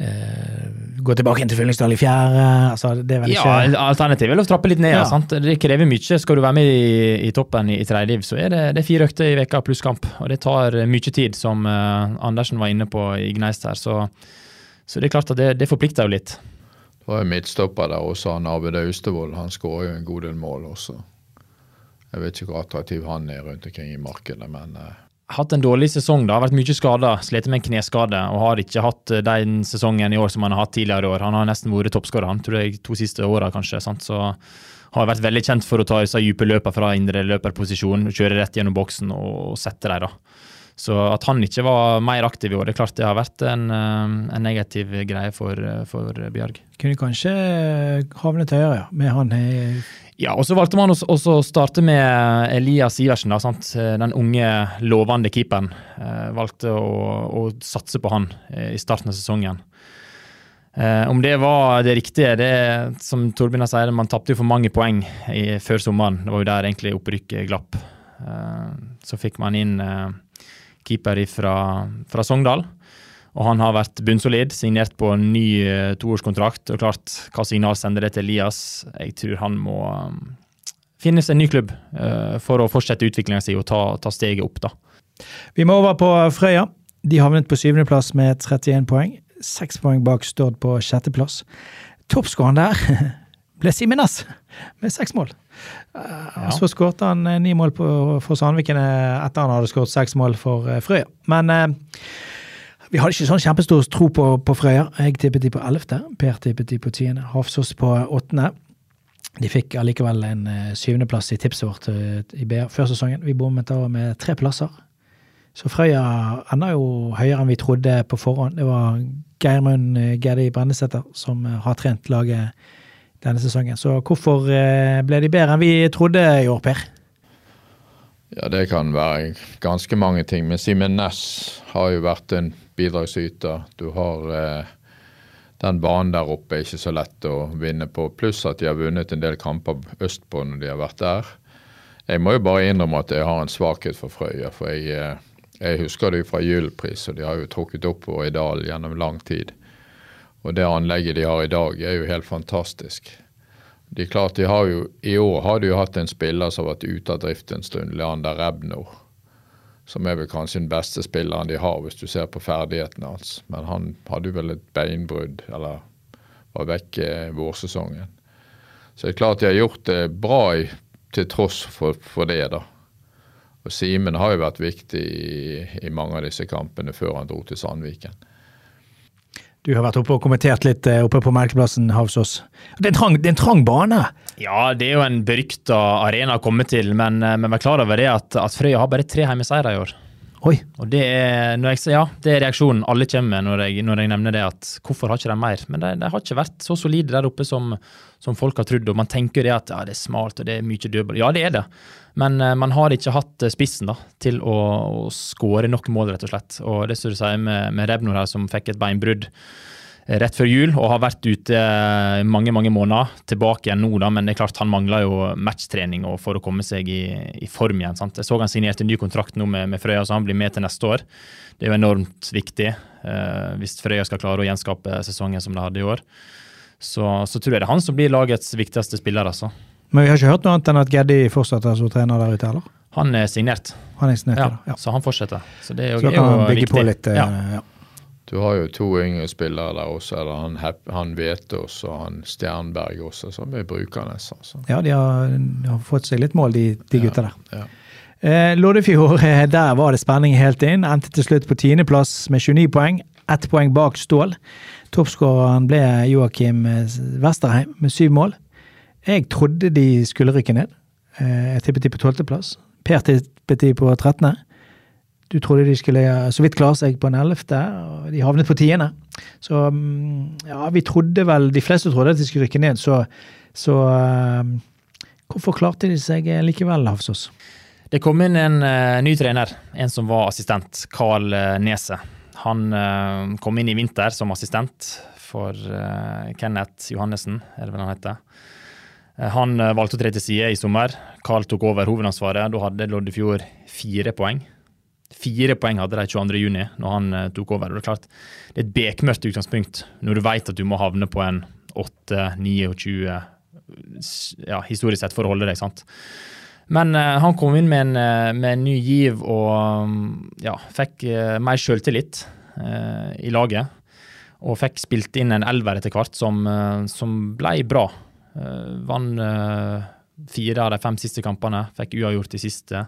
uh, gå tilbake inn til Fyllingsdal i fjerde. Altså, det er vel ikke Ja, alternativet er å trappe litt ned. Ja. Sant? Det krever mye. Skal du være med i, i toppen i, i tredje div, så er det, det er fire økter i veka pluss kamp. Og det tar mye tid, som Andersen var inne på i Gneist her. så så det er klart at det, det forplikter jo litt. Det var jo midtstopper der også, han Arvid Austevoll. Han skårer jo en god del mål også. Jeg vet ikke hvor attraktiv han er rundt omkring i markedet, men uh... Hatt en dårlig sesong, da. Har vært mye skada. Slitt med en kneskade. Og har ikke hatt eh, den sesongen i år som han har hatt tidligere i år. Han har nesten vært toppskårer, han tror jeg, to siste åra, kanskje. Sant? Så har vært veldig kjent for å ta seg dype løper fra indre løperposisjon, kjøre rett gjennom boksen og sette dem, da. Så at han ikke var mer aktiv i år, det er klart det har vært en, eh, en negativ greie for, for Bjørg. Kunne kanskje havnet høyere, ja, med han Ja, og så valgte man også å starte med Elias Iversen, da, sant? den unge, lovende keeperen. Eh, valgte å, å, satse på han eh, i starten av sesongen. Eh, om det var det riktige, det som Torbjørn sier, man tapte jo for mange poeng i, før sommeren. Det var jo der egentlig opprykket glapp. Eh, så fikk man inn eh, keeper fra, fra Sogndal. Og han har vært bunnsolid, signert på en ny uh, toårskontrakt. Og klart, hva signal sender det til Elias? Jeg tror han må um, finnes en ny klubb uh, for å fortsette utviklinga si og ta, ta, steget opp, da. Vi må over på Frøya. De havnet på syvendeplass med 31 poeng. Seks poeng bak Stord på sjetteplass. Toppskåreren der ble Simen Næss med seks mål. Ja. Så skåret han eh, ni mål på, for Sandviken eh, etter han hadde skåret seks mål for eh, Frøya. Men eh, vi hadde ikke sånn kjempestor tro på, på Frøya. Jeg tippet de på ellevte, Per tippet de på tiende, Hafsås på åttende. De fikk allikevel en syvendeplass i tipset vårt i BA før sesongen. Vi bommet da med tre plasser. Så Frøya ender jo høyere enn vi trodde på forhånd. Det var Geirmund Gedi Brennesæter som har trent laget denne sesongen. Så hvorfor eh, ble de bedre enn vi trodde i år, Per? Ja, Det kan være ganske mange ting. Men Simen Næss har jo vært en bidragsyter. Du har eh, den banen der oppe er ikke så lett å vinne på. Pluss at de har vunnet en del kamper østpå når de har vært der. Jeg må jo bare innrømme at jeg har en svakhet for Frøya. For jeg, eh, jeg husker det jo fra Gyllpris, og de har jo trukket oppover i dalen gjennom lang tid. Og det anlegget de har i dag, er jo helt fantastisk. De er klart, de har jo, I år har de jo hatt en spiller som har vært ute av drift en stund, Leander Rebner, Som er vel kanskje den beste spilleren de har, hvis du ser på ferdighetene hans. Men han hadde jo vel et beinbrudd, eller var vekke vårsesongen. Så det er klart de har gjort det bra i, til tross for, for det, da. Og Simen har jo vært viktig i, i, mange av disse kampene før han dro til Sandviken. Du har vært oppe og kommentert litt eh, oppe på Melkeplassen, Havsås. Det er en trang, er en trang bane? Ja, det er jo en berykta arena å komme til, men, vi er klar over det at, at Frøya har bare tre hjemmeseire i år. Oi. Og det er, jeg, ja, det er reaksjonen alle kommer med når jeg, når jeg nevner det, at hvorfor har ikke de mer? Men de, de har ikke vært så solide der oppe som, som, folk har trodd. Og man tenker det at ja, det er smalt og det er mye dødball. Ja, det er det. Men uh, man har ikke hatt eh, spissen da, til å, å skåre nok mål, rett og slett. Og det som du sier med, med Rebnor her, som fikk et beinbrudd rett før jul og har vært ute mange mange måneder. Tilbake igjen nå, da, men det er klart han mangler jo matchtrening for å komme seg i, i form igjen. Sant? Jeg så han signerte en ny kontrakt nå med, med, Frøya, så han blir med til neste år. Det er jo enormt viktig eh, hvis Frøya skal klare å gjenskape sesongen som de hadde i år. Så, så, tror jeg det er han som blir lagets viktigste spiller. altså. Men vi har ikke hørt noe annet enn at Geddi fortsetter som trener der ute, eller? Han er signert. Han er signert, ja, ja. Så han fortsetter. Så det er jo, så kan han bygge viktig. på litt. Ja. ja. Du har jo to yngre spillere der også. Eller han, han Vetås og han Stjernberg også, som er brukende. Altså. Ja, de har, de har, fått seg litt mål, de, de gutta der. Ja. Eh, Loddefjord, eh, der var det spenning helt inn. Endte til slutt på tiendeplass med 29 poeng. Ett poeng bak Stål. Toppskåreren ble Joakim Westerheim med syv mål. Jeg trodde de skulle rykke ned. Eh, jeg tippet de på tolvteplass. Per tippet de på trettende. Du trodde de skulle så vidt klare seg på en ellevte, og de havnet på tiende. Så mm, ja, vi trodde vel De fleste trodde at de skulle rykke ned, så, så uh, Hvorfor klarte de seg likevel, Havsås? Det kom inn en uh, ny trener, en som var assistent, Carl uh, Nese. Han kom inn i vinter som assistent for Kenneth Johannessen, er det vel han heter. Han valgte å tre til side i sommer. Carl tok over hovedansvaret. Da hadde Loddefjord fire poeng Fire poeng hadde de 22.6, når han uh, tok over. Det er klart, det er et bekmørkt utgangspunkt når du vet at du må havne på en 8-29 ja, historisk sett for å holde deg. sant? Men uh, han kom inn med en, uh, med en ny giv og um, ja, fikk mer sjøltillit i laget. Og fikk spilt inn en elver etter hvert som, som ble bra. Vant fire av de fem siste kampene, fikk uavgjort de siste.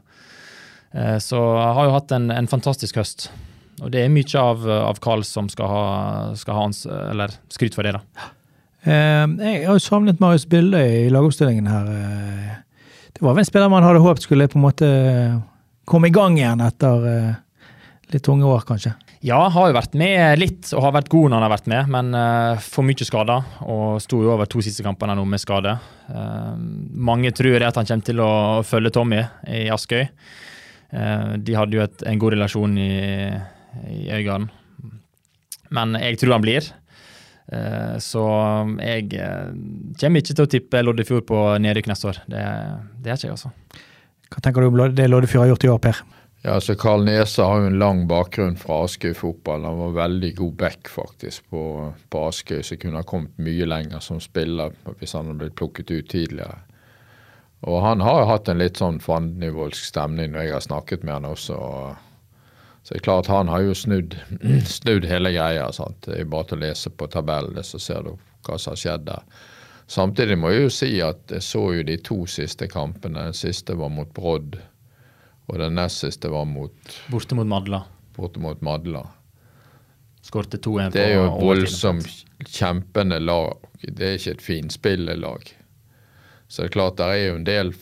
Eh, så jeg har jo hatt en, en, fantastisk høst. Og det er mye av, av Karl som skal ha, skal ha hans, eller skryt for det, da. Eh, jeg har jo savnet Marius Bille i lagoppstillingen her. Eh, det var vel en spiller man hadde håpet skulle på en måte komme i gang igjen etter litt tunge år, kanskje? Ja, har jo vært med litt, og har vært god når han har vært med, men for mye skader. Og sto jo over to siste kampene nå med skade. Mange tror det at han kommer til å følge Tommy i Askøy. Eh, de hadde jo et, en god relasjon i, i Øygarden. Men jeg tror han blir. Eh, så jeg eh, kommer ikke til å tippe Loddefjord på nedrykk neste år. Det, det er ikke jeg, altså. Hva tenker du om det Loddefjord har gjort i år, Per? Ja, så Karl Nese har jo en lang bakgrunn fra Askøy fotball. Han var veldig god back faktisk på, på Askøy, så kunne ha kommet mye lenger som spiller hvis han hadde blitt plukket ut tidligere. Og han har jo hatt en litt sånn fandenivoldsk stemning når jeg har snakket med han også. Så det er klart han har jo snudd, snudd hele greia. sant? Det er bare til å lese på tabellene, så ser du hva som har skjedd der. Samtidig må jeg jo si at jeg så jo de to siste kampene. Den siste var mot Brodd, og den nest siste var mot Borte mot Madla. Borte mot Madla. Skårte 2-1 Det er jo et voldsomt kjempende lag. Det er ikke et finspillerlag. Så det er klart det er jo en del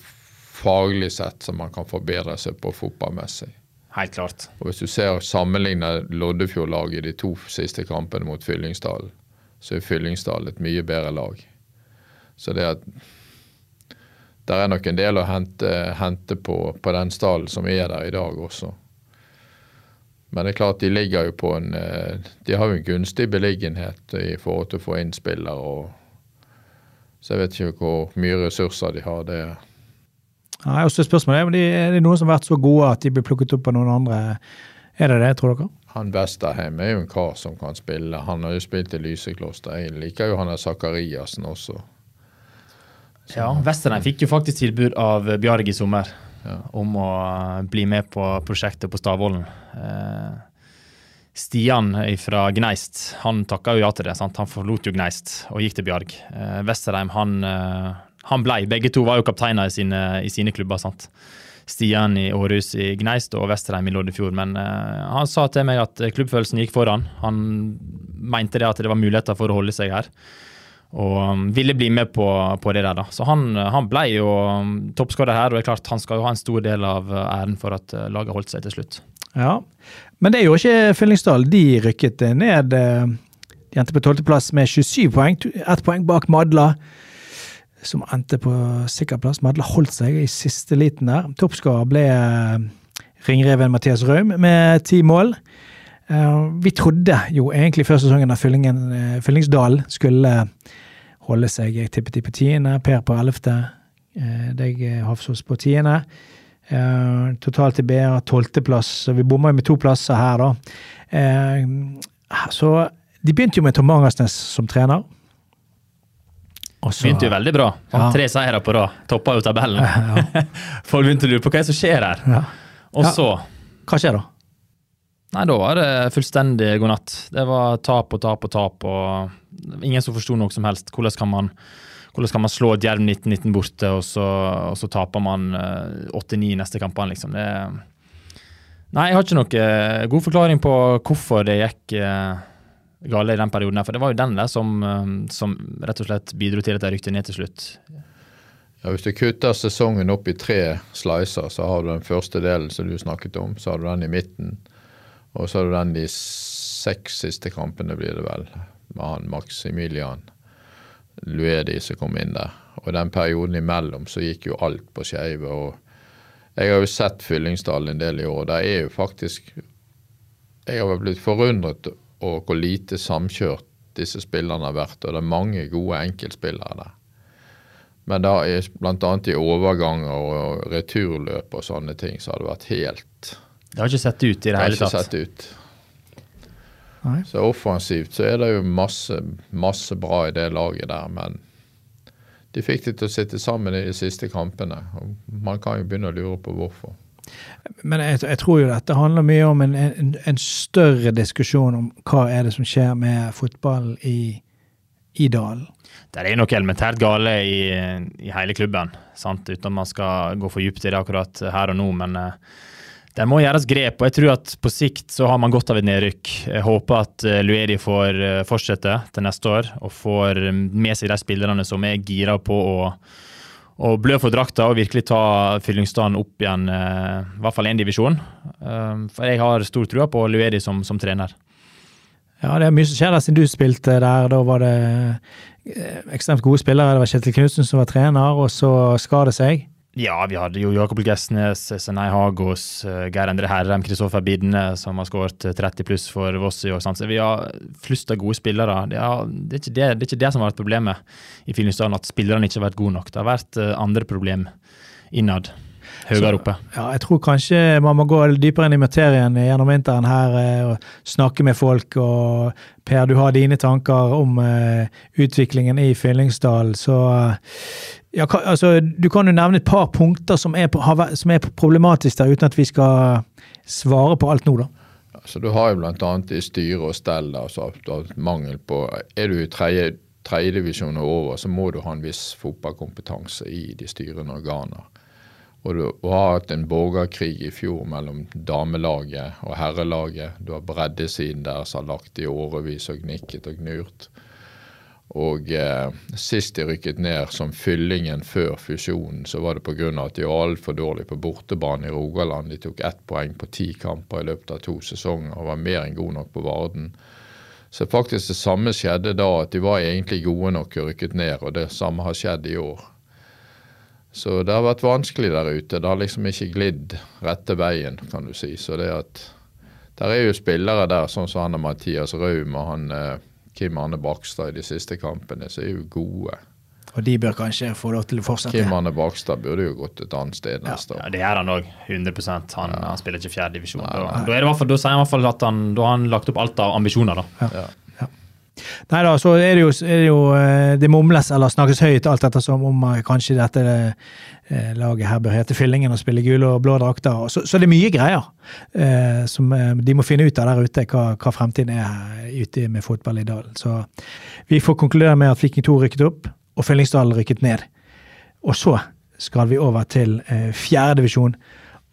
faglig sett som man kan forbedre seg på fotballmessig. Helt klart. Og Hvis du ser sammenligner Loddefjord-laget i de to siste kampene mot Fyllingsdalen, så er Fyllingsdal et mye bedre lag. Så det at der er nok en del å hente, hente på, på, den stallen som er der i dag også. Men det er klart de ligger jo på en eh, De har jo en gunstig beliggenhet i forhold til å få inn spillere og så jeg vet ikke hvor mye ressurser de har. det Nei, også spørsmålet er, er det noen som har vært så gode at de blir plukket opp av noen andre Er det det, tror dere? Han Westerheim er jo en kar som kan spille. Han har jo spilt i Lysekloster. Jeg liker jo han der Sakariassen også. Ja, Westerheim fikk jo faktisk tilbud av Bjarg i sommer om å bli med på prosjektet på Stavvollen. Eh, Stian fra Gneist han takka jo ja til det. Sant? Han forlot jo Gneist og gikk til Bjarg. Eh, Westerheim han, eh, han blei. Begge to var jo kapteiner i sine, i sine klubber. sant? Stian i Århus i Gneist og Vesterheim i Loddefjord. Men eh, han sa til meg at klubbfølelsen gikk foran. Han mente det at det var muligheter for å holde seg her. Og um, ville bli med på, på det der, da. Så han, han ble jo um, toppskårer her, og det er klart han skal jo ha en stor del av uh, æren for at laget holdt seg til slutt. Ja, men det er jo ikke Fyllingsdal. De rykket ned. De endte på tolvteplass med 27 poeng, ett poeng bak Madla som endte på sikker plass. Madla holdt seg i siste liten der. Toppskårer ble eh, ringreven Mathias Raum med ti mål. Eh, vi trodde jo egentlig før sesongen at eh, Fyllingsdal skulle holde seg. Jeg tippet de på tiende, Per på ellevte, deg Hafsås på tiende. Totalt i BA tolvteplass, så vi bomma med to plasser her, da. Så de begynte jo med Tom Angersnes som trener. Også, begynte jo veldig bra. Ja. Tre seire på rad. Toppa jo tabellen. Ja. Folk begynte å lure på hva som skjer her. Ja. Og så Hva skjer da? Nei, da var det fullstendig god natt. Det var tap og tap og tap, og ingen som forsto noe som helst. Hvordan kan man, hvordan kan man slå et Jerv 1919 borte, og så, og så taper man 8-9 eh, neste kampene, liksom. Det Nei, jeg har ikke noe eh, god forklaring på hvorfor det gikk uh, gale i den perioden. her, For det var jo den der som, som rett og slett bidro til at de rykte ned til slutt. Ja, Hvis du kutter sesongen opp i tre slicer, så har du den første delen som du snakket om. Så har du den i midten, og så har du den de seks siste kampene, blir det vel, med han Maximilian Luedi som kom inn der. Og den perioden imellom så gikk jo alt på skeive. Og jeg har jo sett Fyllingsdal en del i år. Der er jo faktisk Jeg har blitt forundret over hvor lite samkjørt disse spillerne har vært. Og det er mange gode enkeltspillere der. Men da bl.a. i overganger og returløp og sånne ting, så har det vært helt Det har ikke sett ut i det, hele tatt? Det har ikke sett ut. Nei. Så offensivt så er det jo masse, masse bra i det laget der, men de fikk det til å sitte sammen i de siste kampene. og Man kan jo begynne å lure på hvorfor. Men jeg, jeg, tror jo dette handler mye om en, en, en, større diskusjon om hva er det som skjer med fotballen i, i dalen. Det er noe elementært gale i, i hele klubben, sant? uten at man skal gå for dypt i det akkurat her og nå. Men uh, det må gjøres grep, og jeg tror at på sikt så har man godt av et nedrykk. Jeg håper at uh, Lueri får uh, fortsette til neste år og får med seg de spillerne som er gira på å og blø for drakta og virkelig ta Fyllingsdalen opp igjen, eh, i hvert fall én divisjon. Eh, for jeg har stor trua på Luedi som, som, trener. Ja, det er mye som skjer der siden du spilte der. Da var det eh, ekstremt gode spillere. Det var Kjetil Knutsen som var trener, og så skar det seg. Ja, vi hadde jo Jakob Gessnes, Senei Hagos, eh, Geir Endre Herrem, Kristoffer Bidne, som har skåret 30 pluss for Voss i år. Så vi har flust av gode spillere. Det er, det, er det, det er, ikke det, som har vært problemet i Fyllingsdalen, at spillerne ikke har vært gode nok. Det har vært eh, andre problem innad. Høyere oppe. Så, ja, jeg tror kanskje man må gå dypere inn i materien gjennom vinteren her eh, og snakke med folk. og Per, du har dine tanker om uh, utviklingen i Fyllingsdalen. Så ja, altså, du kan jo nevne et par punkter som er, som er problematisk der, uten at vi skal svare på alt nå, da. Altså, du har jo bl.a. i styre og stell altså, mangel på Er du i tredje, tredjedivisjon og over, så må du ha en viss fotballkompetanse i de styrende organer. Og du har hatt en borgerkrig i fjor mellom damelaget og herrelaget. Du har breddesiden der som har lagt i årevis og gnikket og gnurt. Og eh, sist de rykket ned som fyllingen før fusjonen, så var det pga. at de var altfor dårlige på bortebane i Rogaland. De tok ett poeng på ti kamper i løpet av to sesonger og var mer enn gode nok på Varden. Så faktisk det samme skjedde da, at de var egentlig gode nok og rykket ned. Og det samme har skjedd i år. Så det har vært vanskelig der ute. Det har liksom ikke glidd rette veien, kan du si. Så det at Der er jo spillere der, sånn som han og Mathias Raum og han eh, Kim Arne Bakstad i de siste kampene, så er jo gode. Og de bør kanskje få lov til å fortsette. Kim Anne Bakstad burde jo gått et annet sted neste år. Ja, Det gjør han òg. 100 han, han spiller ikke fjerdedivisjon. Da, da, da sier han i hvert fall at han, da har han lagt opp alt av ambisjoner. da. Ja. Nei da, så er det jo, er det, jo eh, det mumles eller snakkes høyt alt ettersom om eh, kanskje dette eh, laget her bør hete Fyllingen og spille gule og blå drakter. Så, så det er mye greier eh, som de må finne ut av der ute, hva, hva fremtiden er ute med fotball i dalen. Så vi får konkludere med at Viking 2 rykket opp og Fyllingsdalen rykket ned. Og så skal vi over til eh, fjerdedivisjon,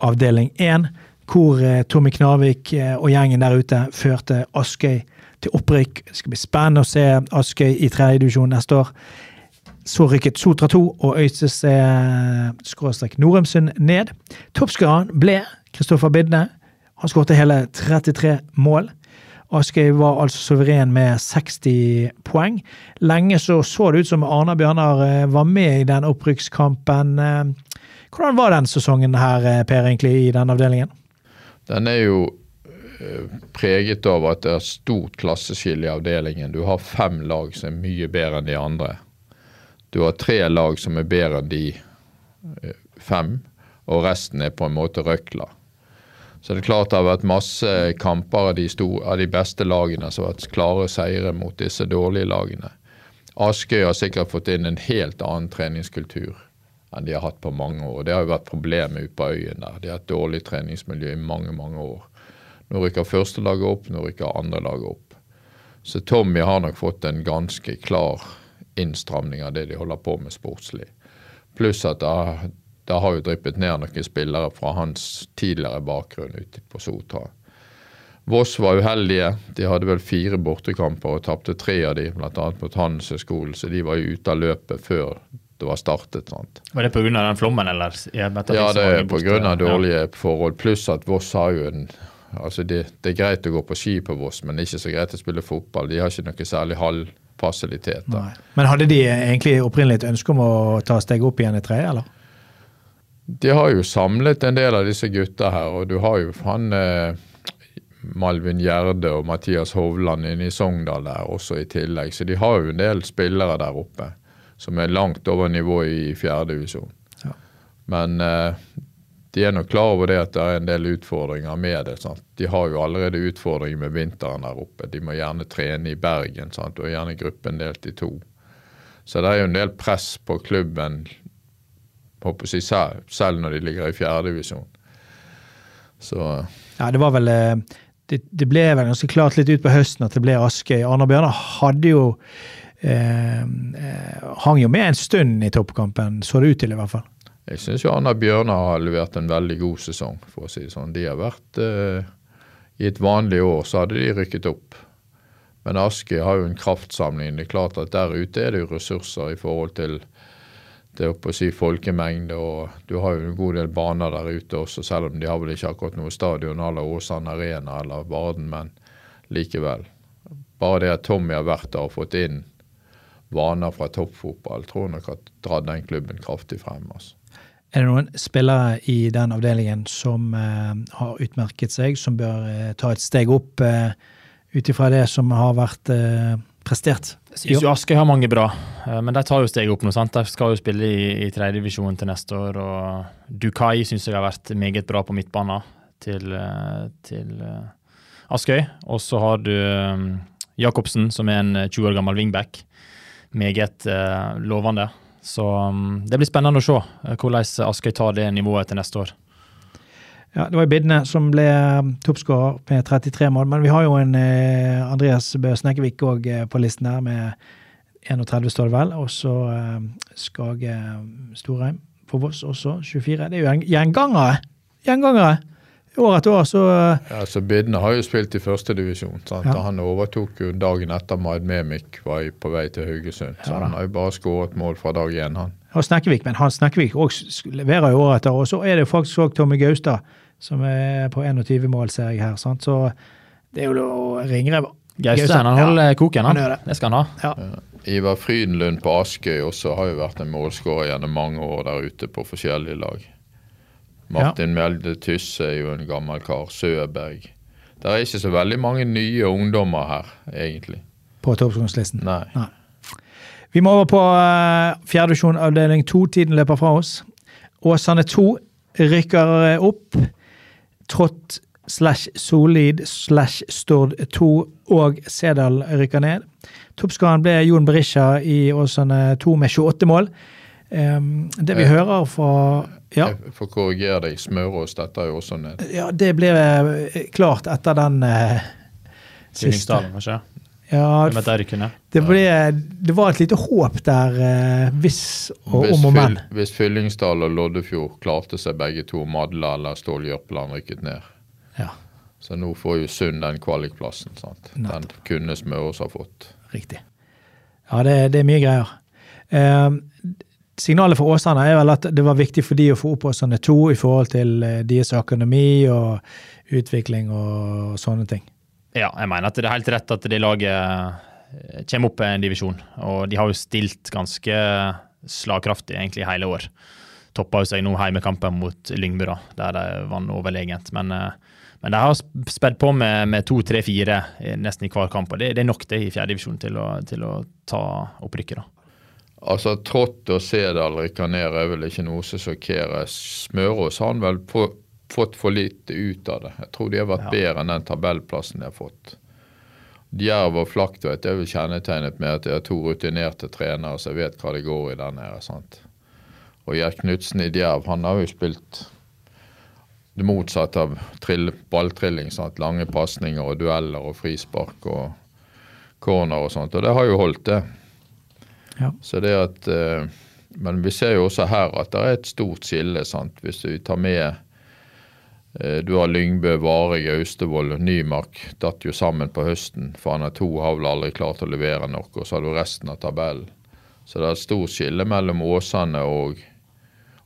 avdeling 1, hvor eh, Tommy Knarvik eh, og gjengen der ute førte Askøy til opprykk. Det skal bli spennende å se Askøy i tredjedivisjon neste år. Så rykket Sotra 2 og Øystese skråstrek Norumsund ned. Toppskåreren ble Kristoffer Bidne. Han skårte hele 33 mål. Askøy var altså suveren med 60 poeng. Lenge så så det ut som Arna Bjørnar eh, var med i den opprykkskampen. Eh, Hvordan var den sesongen her, eh, Per, egentlig, i den avdelingen? Den er jo eh, preget av at det er stort klasseskille i avdelingen. Du har fem lag som er mye bedre enn de andre. Du har tre lag som er bedre enn de eh, fem, og resten er på en måte røkla. Så det er klart det har vært masse kamper av de, store, av de beste lagene som har vært klare seire mot disse dårlige lagene. Askøy har sikkert fått inn en helt annen treningskultur enn de har hatt på mange år. Det har jo vært problemet ute på øyen der. De har hatt dårlig treningsmiljø i mange, mange år. Nå rykker førstelaget opp, nå rykker andrelaget opp. Så Tommy har nok fått en ganske klar innstramning av det de holder på med sportslig. Pluss at det har, det har jo dryppet ned noen spillere fra hans tidligere bakgrunn ute på Sotra. Voss var uheldige. De hadde vel fire bortekamper og tapte tre av de, bl.a. mot Handelshøyskolen, så de var jo ute av løpet før det var startet. sant? Var det pga. den flommen, eller? Ja, det er pga. dårlige forhold. Pluss at Voss har jo en altså det, det, er greit å gå på ski på Voss, men det er ikke så greit å spille fotball. De har ikke noe særlig hallfasiliteter. Men hadde de egentlig opprinnelig et ønske om å ta steget opp igjen i treet? eller? De har jo samlet en del av disse gutta her, og du har jo han eh, Malvin Gjerde og Mathias Hovland inne i Sogndal der også i tillegg. Så de har jo en del spillere der oppe som er langt over nivået i fjerdedivisjon. Ja. Men eh, de er nok klar over det at det er en del utfordringer med det. Sant? De har jo allerede utfordringer med vinteren der oppe. De må gjerne trene i Bergen sant? og gjerne gruppen delt i to. Så det er jo en del press på klubben håper jeg, selv, når de ligger i fjerdedivisjon. Så Ja, det var vel eh, det, det, ble vel ganske klart litt ut på høsten at det ble Askøy. Arne Bjørnar hadde jo eh, hang jo med en stund i toppkampen, så det ut til i hvert fall. Jeg syns Anna Bjørnar har levert en veldig god sesong, for å si det sånn. De har vært eh, I et vanlig år så hadde de rykket opp. Men Aske har jo en kraftsamling. Det er klart at der ute er det jo ressurser i forhold til det å si folkemengde, og du har jo en god del baner der ute også, selv om de har vel ikke akkurat noe stadion eller Åsane Arena eller Varden, men likevel. Bare det at Tommy har vært der og fått inn vaner fra toppfotball, tror jeg nok har dratt den klubben kraftig frem. altså. Er det noen spillere i den avdelingen som eh, har utmerket seg, som bør eh, ta et steg opp eh, ut ifra det som har vært eh, prestert? Jeg syns jo Askøy har mange bra, eh, men de tar jo steg opp nå. sant? De skal jo spille i, i tredjedivisjon til neste år. og Dukai syns jeg har vært meget bra på midtbanen til, eh, til Askøy. Og så har du Jacobsen, som er en 20 år gammel wingback. Meget lovende. Så um, det blir spennende å se uh, hvordan Askøy tar det nivået til neste år. Ja, Det var Bidne som ble um, toppskårer med 33 mål, men vi har jo en eh, Andreas Bø Snekkevik òg eh, på listen her med 31, står det vel. Og så eh, Skage Storheim på Voss også, 24. Det er jo gjengangere! Gjengangere! År etter år, så Ja, så Bidne har jo spilt i førstedivisjon. Ja. Han overtok jo dagen etter Maid Memik var på vei til Haugesund. Så ja, han har jo bare skåret mål fra dag én, han. Og Snekkevik, men han Snekkevik leverer jo år etter år. Og så er det jo faktisk òg Tommy Gaustad, som er på 21 mål, ser jeg her. Sant? Så det er jo ringrev. Gaustad han holder ja. koken, han. han det. det. skal han ha. Ja. Ivar Frydenlund på Askøy også har jo vært en målskårer gjennom mange år der ute på forskjellige lag. Martin ja. Melde Tysse er jo en gammel kar. Søberg. Det er ikke så veldig mange nye ungdommer her, egentlig. På toppskåringslisten? Nei. Nei. Vi må over på uh, fjerdedivisjon avdeling to. Tiden løper fra oss. Åsane 2 rykker eh, opp. Trått slash Solid slash Stord 2 og Sedal rykker ned. Toppskåreren ble Jon Berisha i Åsane 2 med 28 mål. Um, det vi Eh, hører fra ja, Jeg får korrigere deg. Smørås detter jo også ned. ja, det ble eh, klart etter den eh, siste. Fyllingsdalen, kanskje? Ja, det, ble, det var et lite håp der, eh, hvis og Hvis, om og men. Hvis Fyllingsdal og Loddefjord klarte seg begge to, Madla eller Stål Jørpeland rykket ned. Ja. Så nå får jo Sund den kvalikplassen. sant? Den kunne Smørås ha fått. Riktig. Ja, det, det er mye greier. Eh, signalet fra Åsane er vel at det var viktig for de å få opp Åsane 2 i forhold til eh, deres økonomi og utvikling og sånne ting. Ja, jeg mener at det er helt rett at det laget eh, kommer opp en divisjon. Og de har jo stilt ganske slagkraftig egentlig hele år. Toppa seg nå heimekampen mot Lyngby, da, der de vant overlegent. Men, eh, men de har spedd på med, med to, tre, fire nesten i hver kamp. og Det, det er nok det i fjerdedivisjon til, til å ta opprykket. da. Altså, Trått og Sedal rykker ned er vel ikke noe som sjokkerer. Smørås har han vel få, fått for lite ut av det. Jeg tror de har vært bedre enn den tabellplassen de har fått. Djerv og Flaktveit er vel kjennetegnet med at de har to rutinerte trenere som vet hva det går i der nede. sant? Og Gjert Knutsen i Djerv han har jo spilt det motsatte av trill, balltrilling. sant? Lange pasninger og dueller og frispark og corner og sånt. Og det har jo holdt, det. Ja. Så det at, eh, men vi ser jo også her at det er et stort skille. sant? Hvis du tar med eh, Du har Lyngbø, Vareg, Austevoll og Nymark datt jo sammen på høsten. For han har to har vel aldri klart å levere noe. Og så har du resten av tabellen. Så det er et stort skille mellom Åsane og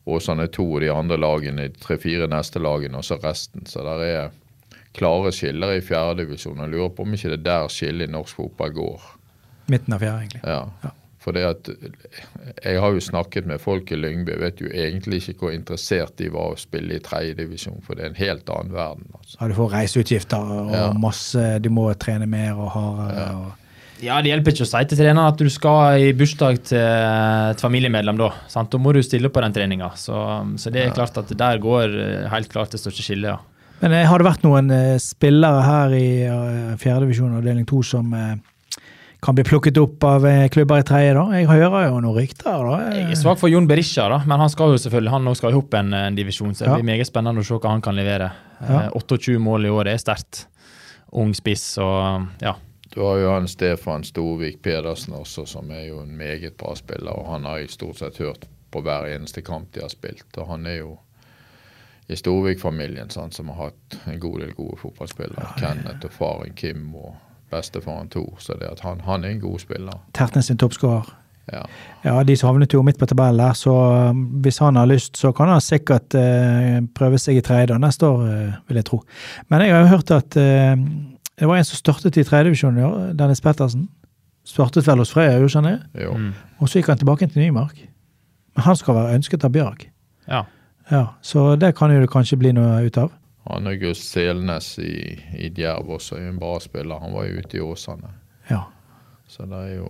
Åsane 2 og de andre lagene, de tre-fire neste lagene, og så resten. Så det er klare skiller i fjerdedivisjon. Jeg lurer på om ikke det er der skillet i norsk fotball går. Midten av fjerde, egentlig. Ja. Ja. For det at Jeg har jo snakket med folk i Lyngby, jeg vet jo egentlig ikke hvor interessert de var å spille i tredjedivisjon, for det er en helt annen verden. altså. Ja, du får reiseutgifter og Ja. masse Du må trene mer og hardere. Og, Ja, Det hjelper ikke å si til treneren at du skal i bursdag til et familiemedlem. Da sant? Da må du stille på den treninga. Så, så det er klart at der går eh, helt klart det største skillet. ja. Men eh, har det vært noen eh, spillere her i fjerdedivisjon avdeling to som eh, kan bli plukket opp av eh, klubber i tredje, da? Jeg hører jo noen rykter, da. Jeg er svak for Jon Berisha, da, men han skal jo selvfølgelig han også skal opp en, en divisjon. Så det Ja. blir meget spennende å se hva han kan levere. Ja. Eh, 28 mål i år er sterkt. Ung spiss og ja. Du har jo han Stefan Storvik Pedersen også, som er jo en meget bra spiller. og Han har jeg stort sett hørt på hver eneste kamp de har spilt. og Han er jo i Storvik-familien, som har hatt en god del gode fotballspillere. Kenneth og faren Kim og bestefaren Tor. Så det at han, han er en god spiller. Tertnes sin toppskårer. Ja. Ja, de som havnet jo midt på tabellen der, så um, hvis han har lyst, så kan han sikkert eh, prøve seg i tredje neste år, eh, vil jeg tro. Men jeg har jo hørt at eh, det var en som startet i tredjedivisjon i år, Dennis Pettersen. Startet vel hos Frøya, gjorde han det? Jo. Mm. Og så gikk han tilbake til Nymark. Men han skal være ønsket av Bjørg. Ja. Ja, Så det kan jo det kanskje bli noe ut av. Han August Selnes i, i Djerv også er en bra spiller. Han var jo ute i Åsane. Ja. Så det er jo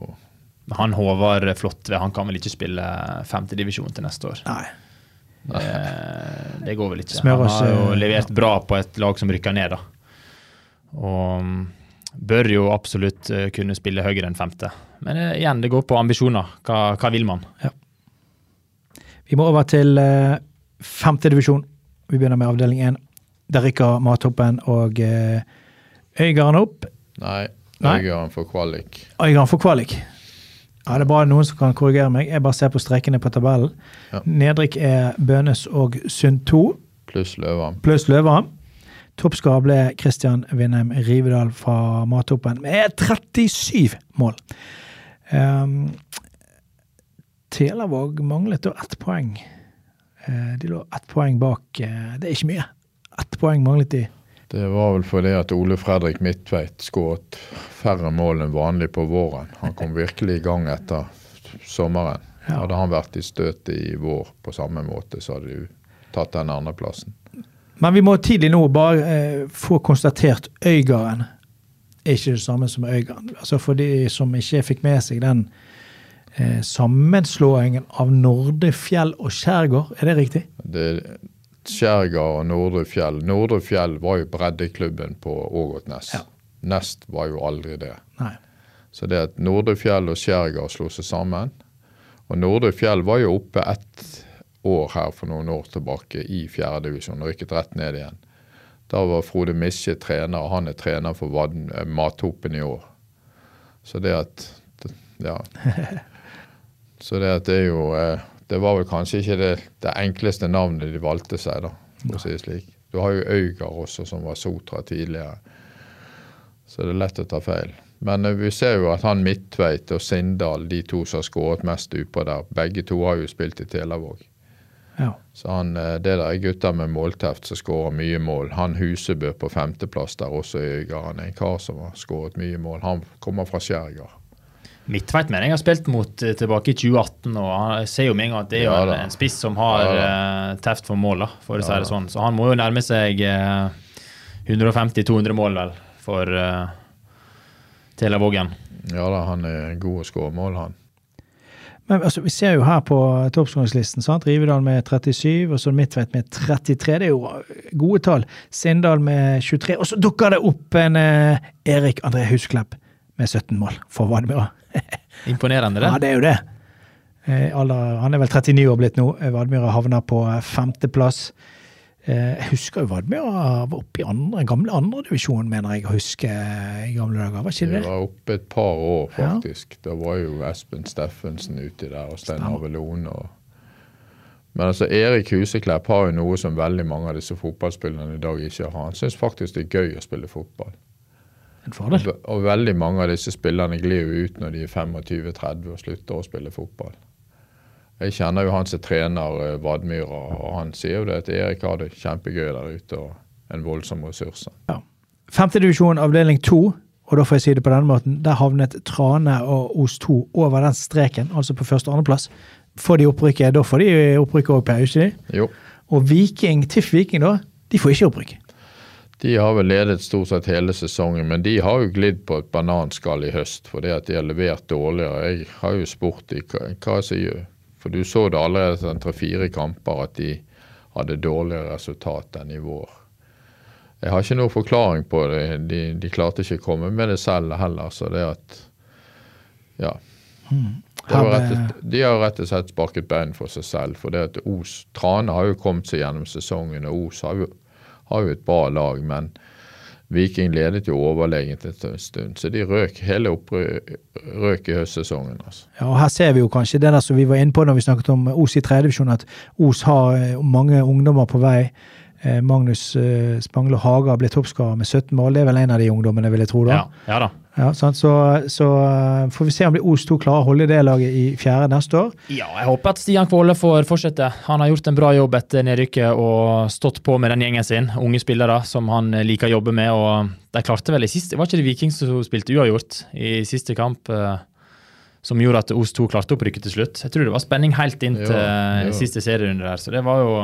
Han Håvard Flåttve han kan vel ikke spille femtedivisjon til neste år? Nei. Det, det går vel ikke. Han har jo eh, levert bra på et lag som rykker ned, da. Og mm, bør jo absolutt eh, kunne spille høyere enn femte. Men eh, igjen, det går på ambisjoner. Hva, hva vil man? Vi må over til femtedivisjon. divisjon. Vi begynner med avdeling én. Der rykker Mathoppen og eh, Øygarden opp. Nei. Øygarden får kvalik. Øygarden får kvalik. Ja, Det er bare noen som kan korrigere meg. Jeg bare ser på strekene på tabellen. Ja. Nedrykk er Bønes og Sund 2 Pluss Løvan. pluss Løveren. Toppskårer ble Kristian Vindheim Rivedal fra Mathoppen med 37 mål. Um, Telavåg manglet da ett poeng. Uh, de lå ett poeng bak. Uh, det er ikke mye. Ett poeng manglet de. Det var vel fordi at Ole Fredrik Midtveit skåret færre mål enn vanlig på våren. Han kom virkelig i gang etter sommeren. Hadde han vært i støtet i vår på samme måte, så hadde de tatt den andreplassen. Men vi må tidlig nå bare eh, få konstatert Øygarden er ikke det samme som Øygarden. Altså For de som ikke fikk med seg den eh, sammenslåingen av Nordre Fjell og Skjærgård, er det riktig? Det Skjærgård og Nordre Fjell. Nordre Fjell var jo breddeklubben på Ågotnes. Ja. Nest var jo aldri det. Nei. Så det at Nordre Fjell og Skjærgard slo seg sammen. Og Nordre Fjell var jo oppe ett år her for noen år tilbake i fjerdedivisjon og rykket rett ned igjen. Da var Frode Misje trener, og han er trener for eh, Mathopen i år. Så det at Ja. Så det at det er jo eh, Det var vel kanskje ikke det, det enkleste navnet de valgte seg, da, for å si det slik. Du har jo Øygard også, som var Sotra tidligere. Så det er lett å ta feil. Men eh, vi ser jo at han Midtveit og Sindal, de to som har skåret mest utpå der, begge to har jo spilt i Telavåg. Ja. Så han, eh, det der er gutter med målteft som skårer mye mål. Han Husebø på femteplass der også i Øygard. Han er en kar som har skåret mye mål. Han kommer fra Skjærgård. Midtveit mener jeg har spilt mot eh, tilbake i 2018, og han- ser jo med en gang at det er jo Ja en, en spiss som har Ja uh, teft for mål, da, for å si det sånn. Så han må jo nærme seg uh, 150-200 mål, vel, for uh, Telavågen. Ja da, han er god å skåre mål, han. Men altså, vi ser jo her på toppskåringslisten? Rivedal med 37, og så Midtveit med 33. Det er jo gode tall. Sindal med 23, og så dukker det opp en eh, Erik André Husklepp med 17 mål for Vadmyra. Imponerende, det. Ja, det er jo det. Eh, alder, han er vel 39 år blitt nå. Eh, Vadmyra havner på eh, femteplass. Eh, jeg husker jo Vadmyra var oppe i andre, gamle andredivisjon, mener jeg å huske i gamle dager. Var ikke Det det? var oppe et par år, Ja. faktisk. Da var jo Espen Steffensen uti der, og Stein Avelone. Og... Men altså, Erik Huseklepp har jo noe som veldig mange av disse fotballspillerne i dag ikke har. Han syns faktisk det er gøy å spille fotball. En fordel. Og, og veldig mange av disse spillerne glir jo ut når de er 25-30 og slutter å spille fotball. Jeg kjenner jo han som trener eh, Vadmyra, og han sier jo det at Erik har det kjempegøy der ute og en voldsom ressurs. Femtedivisjon avdeling to, og da får jeg si det på denne måten, der havnet Trane og Os 2 over den streken, altså på første og andreplass. Får de opprykket, da får de opprykket òg, Per, ikke de? Jo. Og Viking, TIFF Viking, da, de får ikke opprykk. De har vel ledet stort sett hele sesongen, men de har jo glidd på et bananskall i høst fordi at de har levert dårligere. Jeg har jo spurt dem hva, hva som gjør For du så det allerede etter tre-fire kamper at de hadde dårligere resultat enn i vår. Jeg har ikke noen forklaring på det. De, de klarte ikke å komme med det selv heller, så det at Ja. Det var rett, de har rett og slett sparket bein for seg selv. For det at Os Trane har jo kommet seg gjennom sesongen, og Os har jo, har jo et bra lag. Men Viking ledet jo overlegent en stund, så de røk hele opprø- i høstsesongen. altså. Ja, og Her ser vi jo kanskje det der som vi var inne på når vi snakket om Os i tredjedivisjon, at Os har eh, mange ungdommer på vei. Eh, Magnus Spangle Spangler Haga ble toppskårer med 17 mål. Det er vel en av de ungdommene, vil jeg tro. da. Ja, ja da. Ja, sant? Så, så eh, får vi se om de Os to klarer å holde det laget i fjerde neste år. Ja, jeg håper at Stian Kvåle får fortsette. Han har gjort en bra jobb etter nedrykket og stått på med den gjengen sin. Unge spillere som han liker å jobbe med. og De klarte vel i siste Var ikke det Viking som spilte uavgjort i siste kamp? eh, Som gjorde at Os 2 klarte opprykket til slutt. Jeg tror det var spenning helt inn til jo, jo. siste serierunde der. Så det var jo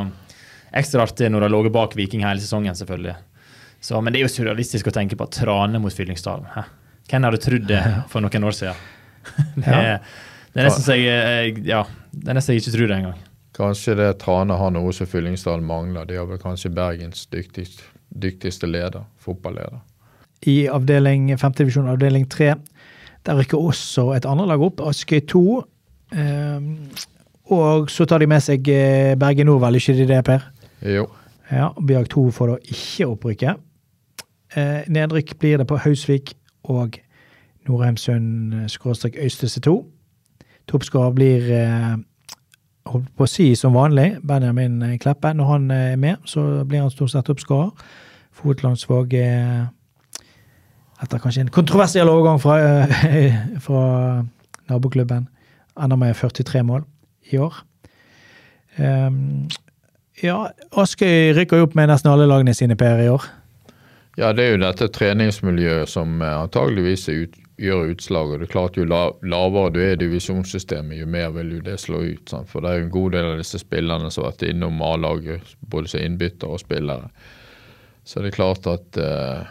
ekstra artig når de lå bak Viking hele sesongen, selvfølgelig. Så, men det er jo surrealistisk å tenke på Trane mot Fyllingsdalen. Hæ? Hvem hadde trodd det for noen år siden? Det, Ja. det er nesten så jeg, jeg, ja, det er nesten jeg ikke tror det engang. Kanskje det Trane har noe som Fyllingsdalen mangler. De har vel kanskje Bergens dyktigste, dyktigste leder, fotballeder. I avdeling 5. divisjon, avdeling 3, der rykker også et annet lag opp, Askøy 2. Um, og så tar de med seg eh, Bergen Nord, vel ikke de det, Per? Jo. Ja, Bjørg 2 får da ikke opprykket. Eh, nedrykk blir det på Hausvik og Norheimsund eh, skråstrek Øystese 2. Toppskårer blir eh, holdt på å si som vanlig Benjamin eh, Kleppe. Når han eh, er med, så blir han stort sett toppskårer. Fotlandsvåg eh, etter kanskje en kontroversiell overgang fra, fra naboklubben. Ender med 43 mål i år. Um, ja, Askøy rykker jo opp med nesten alle lagene sine, Per, i år. Ja, det er jo dette treningsmiljøet som eh, antageligvis er ut, gjør utslag. og det er klart Jo la, lavere du er i divisjonssystemet, jo mer vil jo det slå ut. Sant? For det er jo en god del av disse spillerne som har vært innom A-laget, både som innbyttere og spillere. Så det er klart at uh,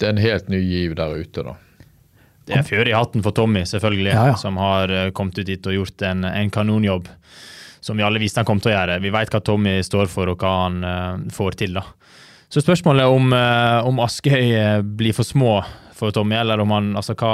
det er en helt ny giv der ute, da. Det er fjør i hatten for Tommy, selvfølgelig, Ja, ja. som har eh, kommet ut dit og gjort en, en kanonjobb. Som vi alle visste han kom til å gjøre. Vi vet hva Tommy står for og hva han eh, får til. da. Så spørsmålet om, eh, om Askøy eh, blir for små for Tommy, eller om han, altså hva,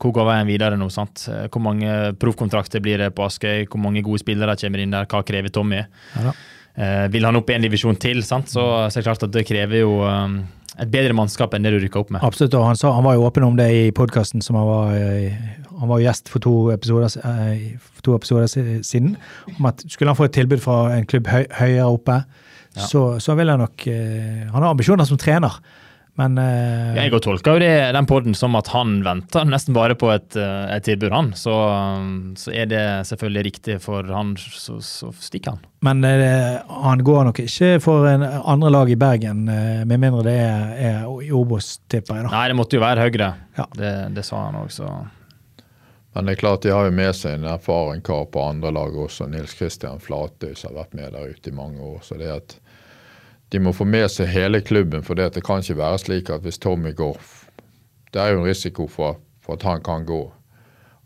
hvor går veien videre nå? sant? Hvor mange proffkontrakter blir det på Askøy? Hvor mange gode spillere kommer inn der? Hva krever Tommy? Ja. Eh, vil han opp i en divisjon til, sant? Så, så er det klart at det krever jo eh, et bedre mannskap enn det du rykker opp med. Absolutt, og han, sa, han var jo åpen om det i podkasten som han var eh, Han var gjest for to episoder, eh, for to episoder siden. Om at skulle han få et tilbud fra en klubb høy, høyere oppe, Ja. så, så vil han nok eh, Han har ambisjoner som trener, men eh, Jeg går tolker jo det, den podden som at han venter nesten bare på et, eh, et tilbud, han. Så, um, så er det selvfølgelig riktig for han, så, så stikker han. Men uh, han går nok ikke for en andre lag i Bergen, uh, med mindre det er, er i Obos, tipper jeg. da. Nei, det måtte jo være Høyre. Det, det sa han òg, så Men det er klart de har jo med seg en erfaren kar på andre lag også, Nils Kristian Flatøy, som har vært med der ute i mange år. Så det at de må få med seg hele klubben, for det, det kan ikke være slik at hvis Tommy går Det er jo en risiko for, for at han kan gå.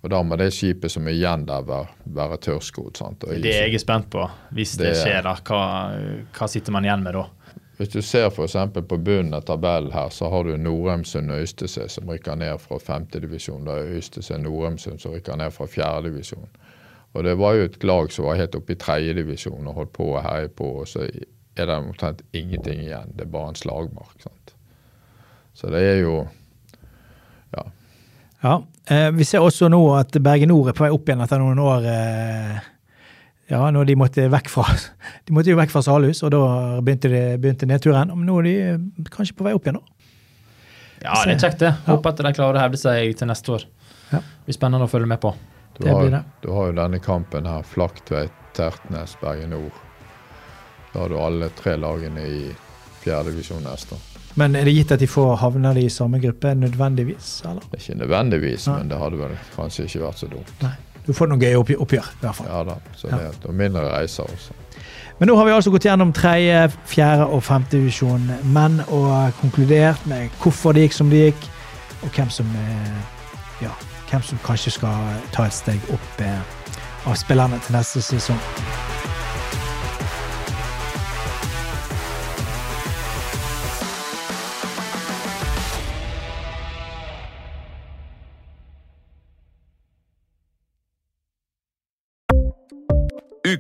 Og da må det skipet som er igjen der, være, være tørrskodd. det er jeg er spent på. Hvis det, Det- skjer, da, hva, hva sitter man igjen med da? Hvis du ser f.eks. på bunnen av tabellen her, så har du Norheimsund og Øystese som rykker ned fra femtedivisjon. Det er Øystese Norheimsund som rykker ned fra fjerdedivisjon. Og det var jo et lag som var helt oppe i tredjedivisjon og holdt på å herje på, og så er det omtrent ingenting igjen. Det er bare en slagmark. sant? Så det er jo Ja, eh, Vi ser også nå at Bergen Nord er på vei opp igjen etter noen år. Eh, ja, når de måtte vekk fra De måtte jo vekk fra Salhus, og da begynte, de, begynte nedturen. Men nå er de eh, kanskje på vei opp igjen, da. Ja, det er kjekt, det. Håper at de klarer å hevde seg til neste år. Ja. Det blir spennende å følge med på. Du har, du har jo denne kampen her, Flaktveit, Tertnes, Bergen Nord. Da har du alle tre lagene i fjerdedivisjon neste år. Men er det gitt at de får havner i samme gruppe nødvendigvis, eller? Er ikke nødvendigvis, Nei. men det hadde vel kanskje ikke vært så dumt. Nei. Du får noen gøye oppgjør, i hvert fall. Ja da, så Ja. det er mindre reiser også. Men nå har vi altså gått gjennom tredje, fjerde og femte divisjon menn og konkludert med hvorfor det gikk som det gikk, og hvem som, eh, ja, hvem som kanskje skal ta et steg opp eh, av spillerne til neste sesong.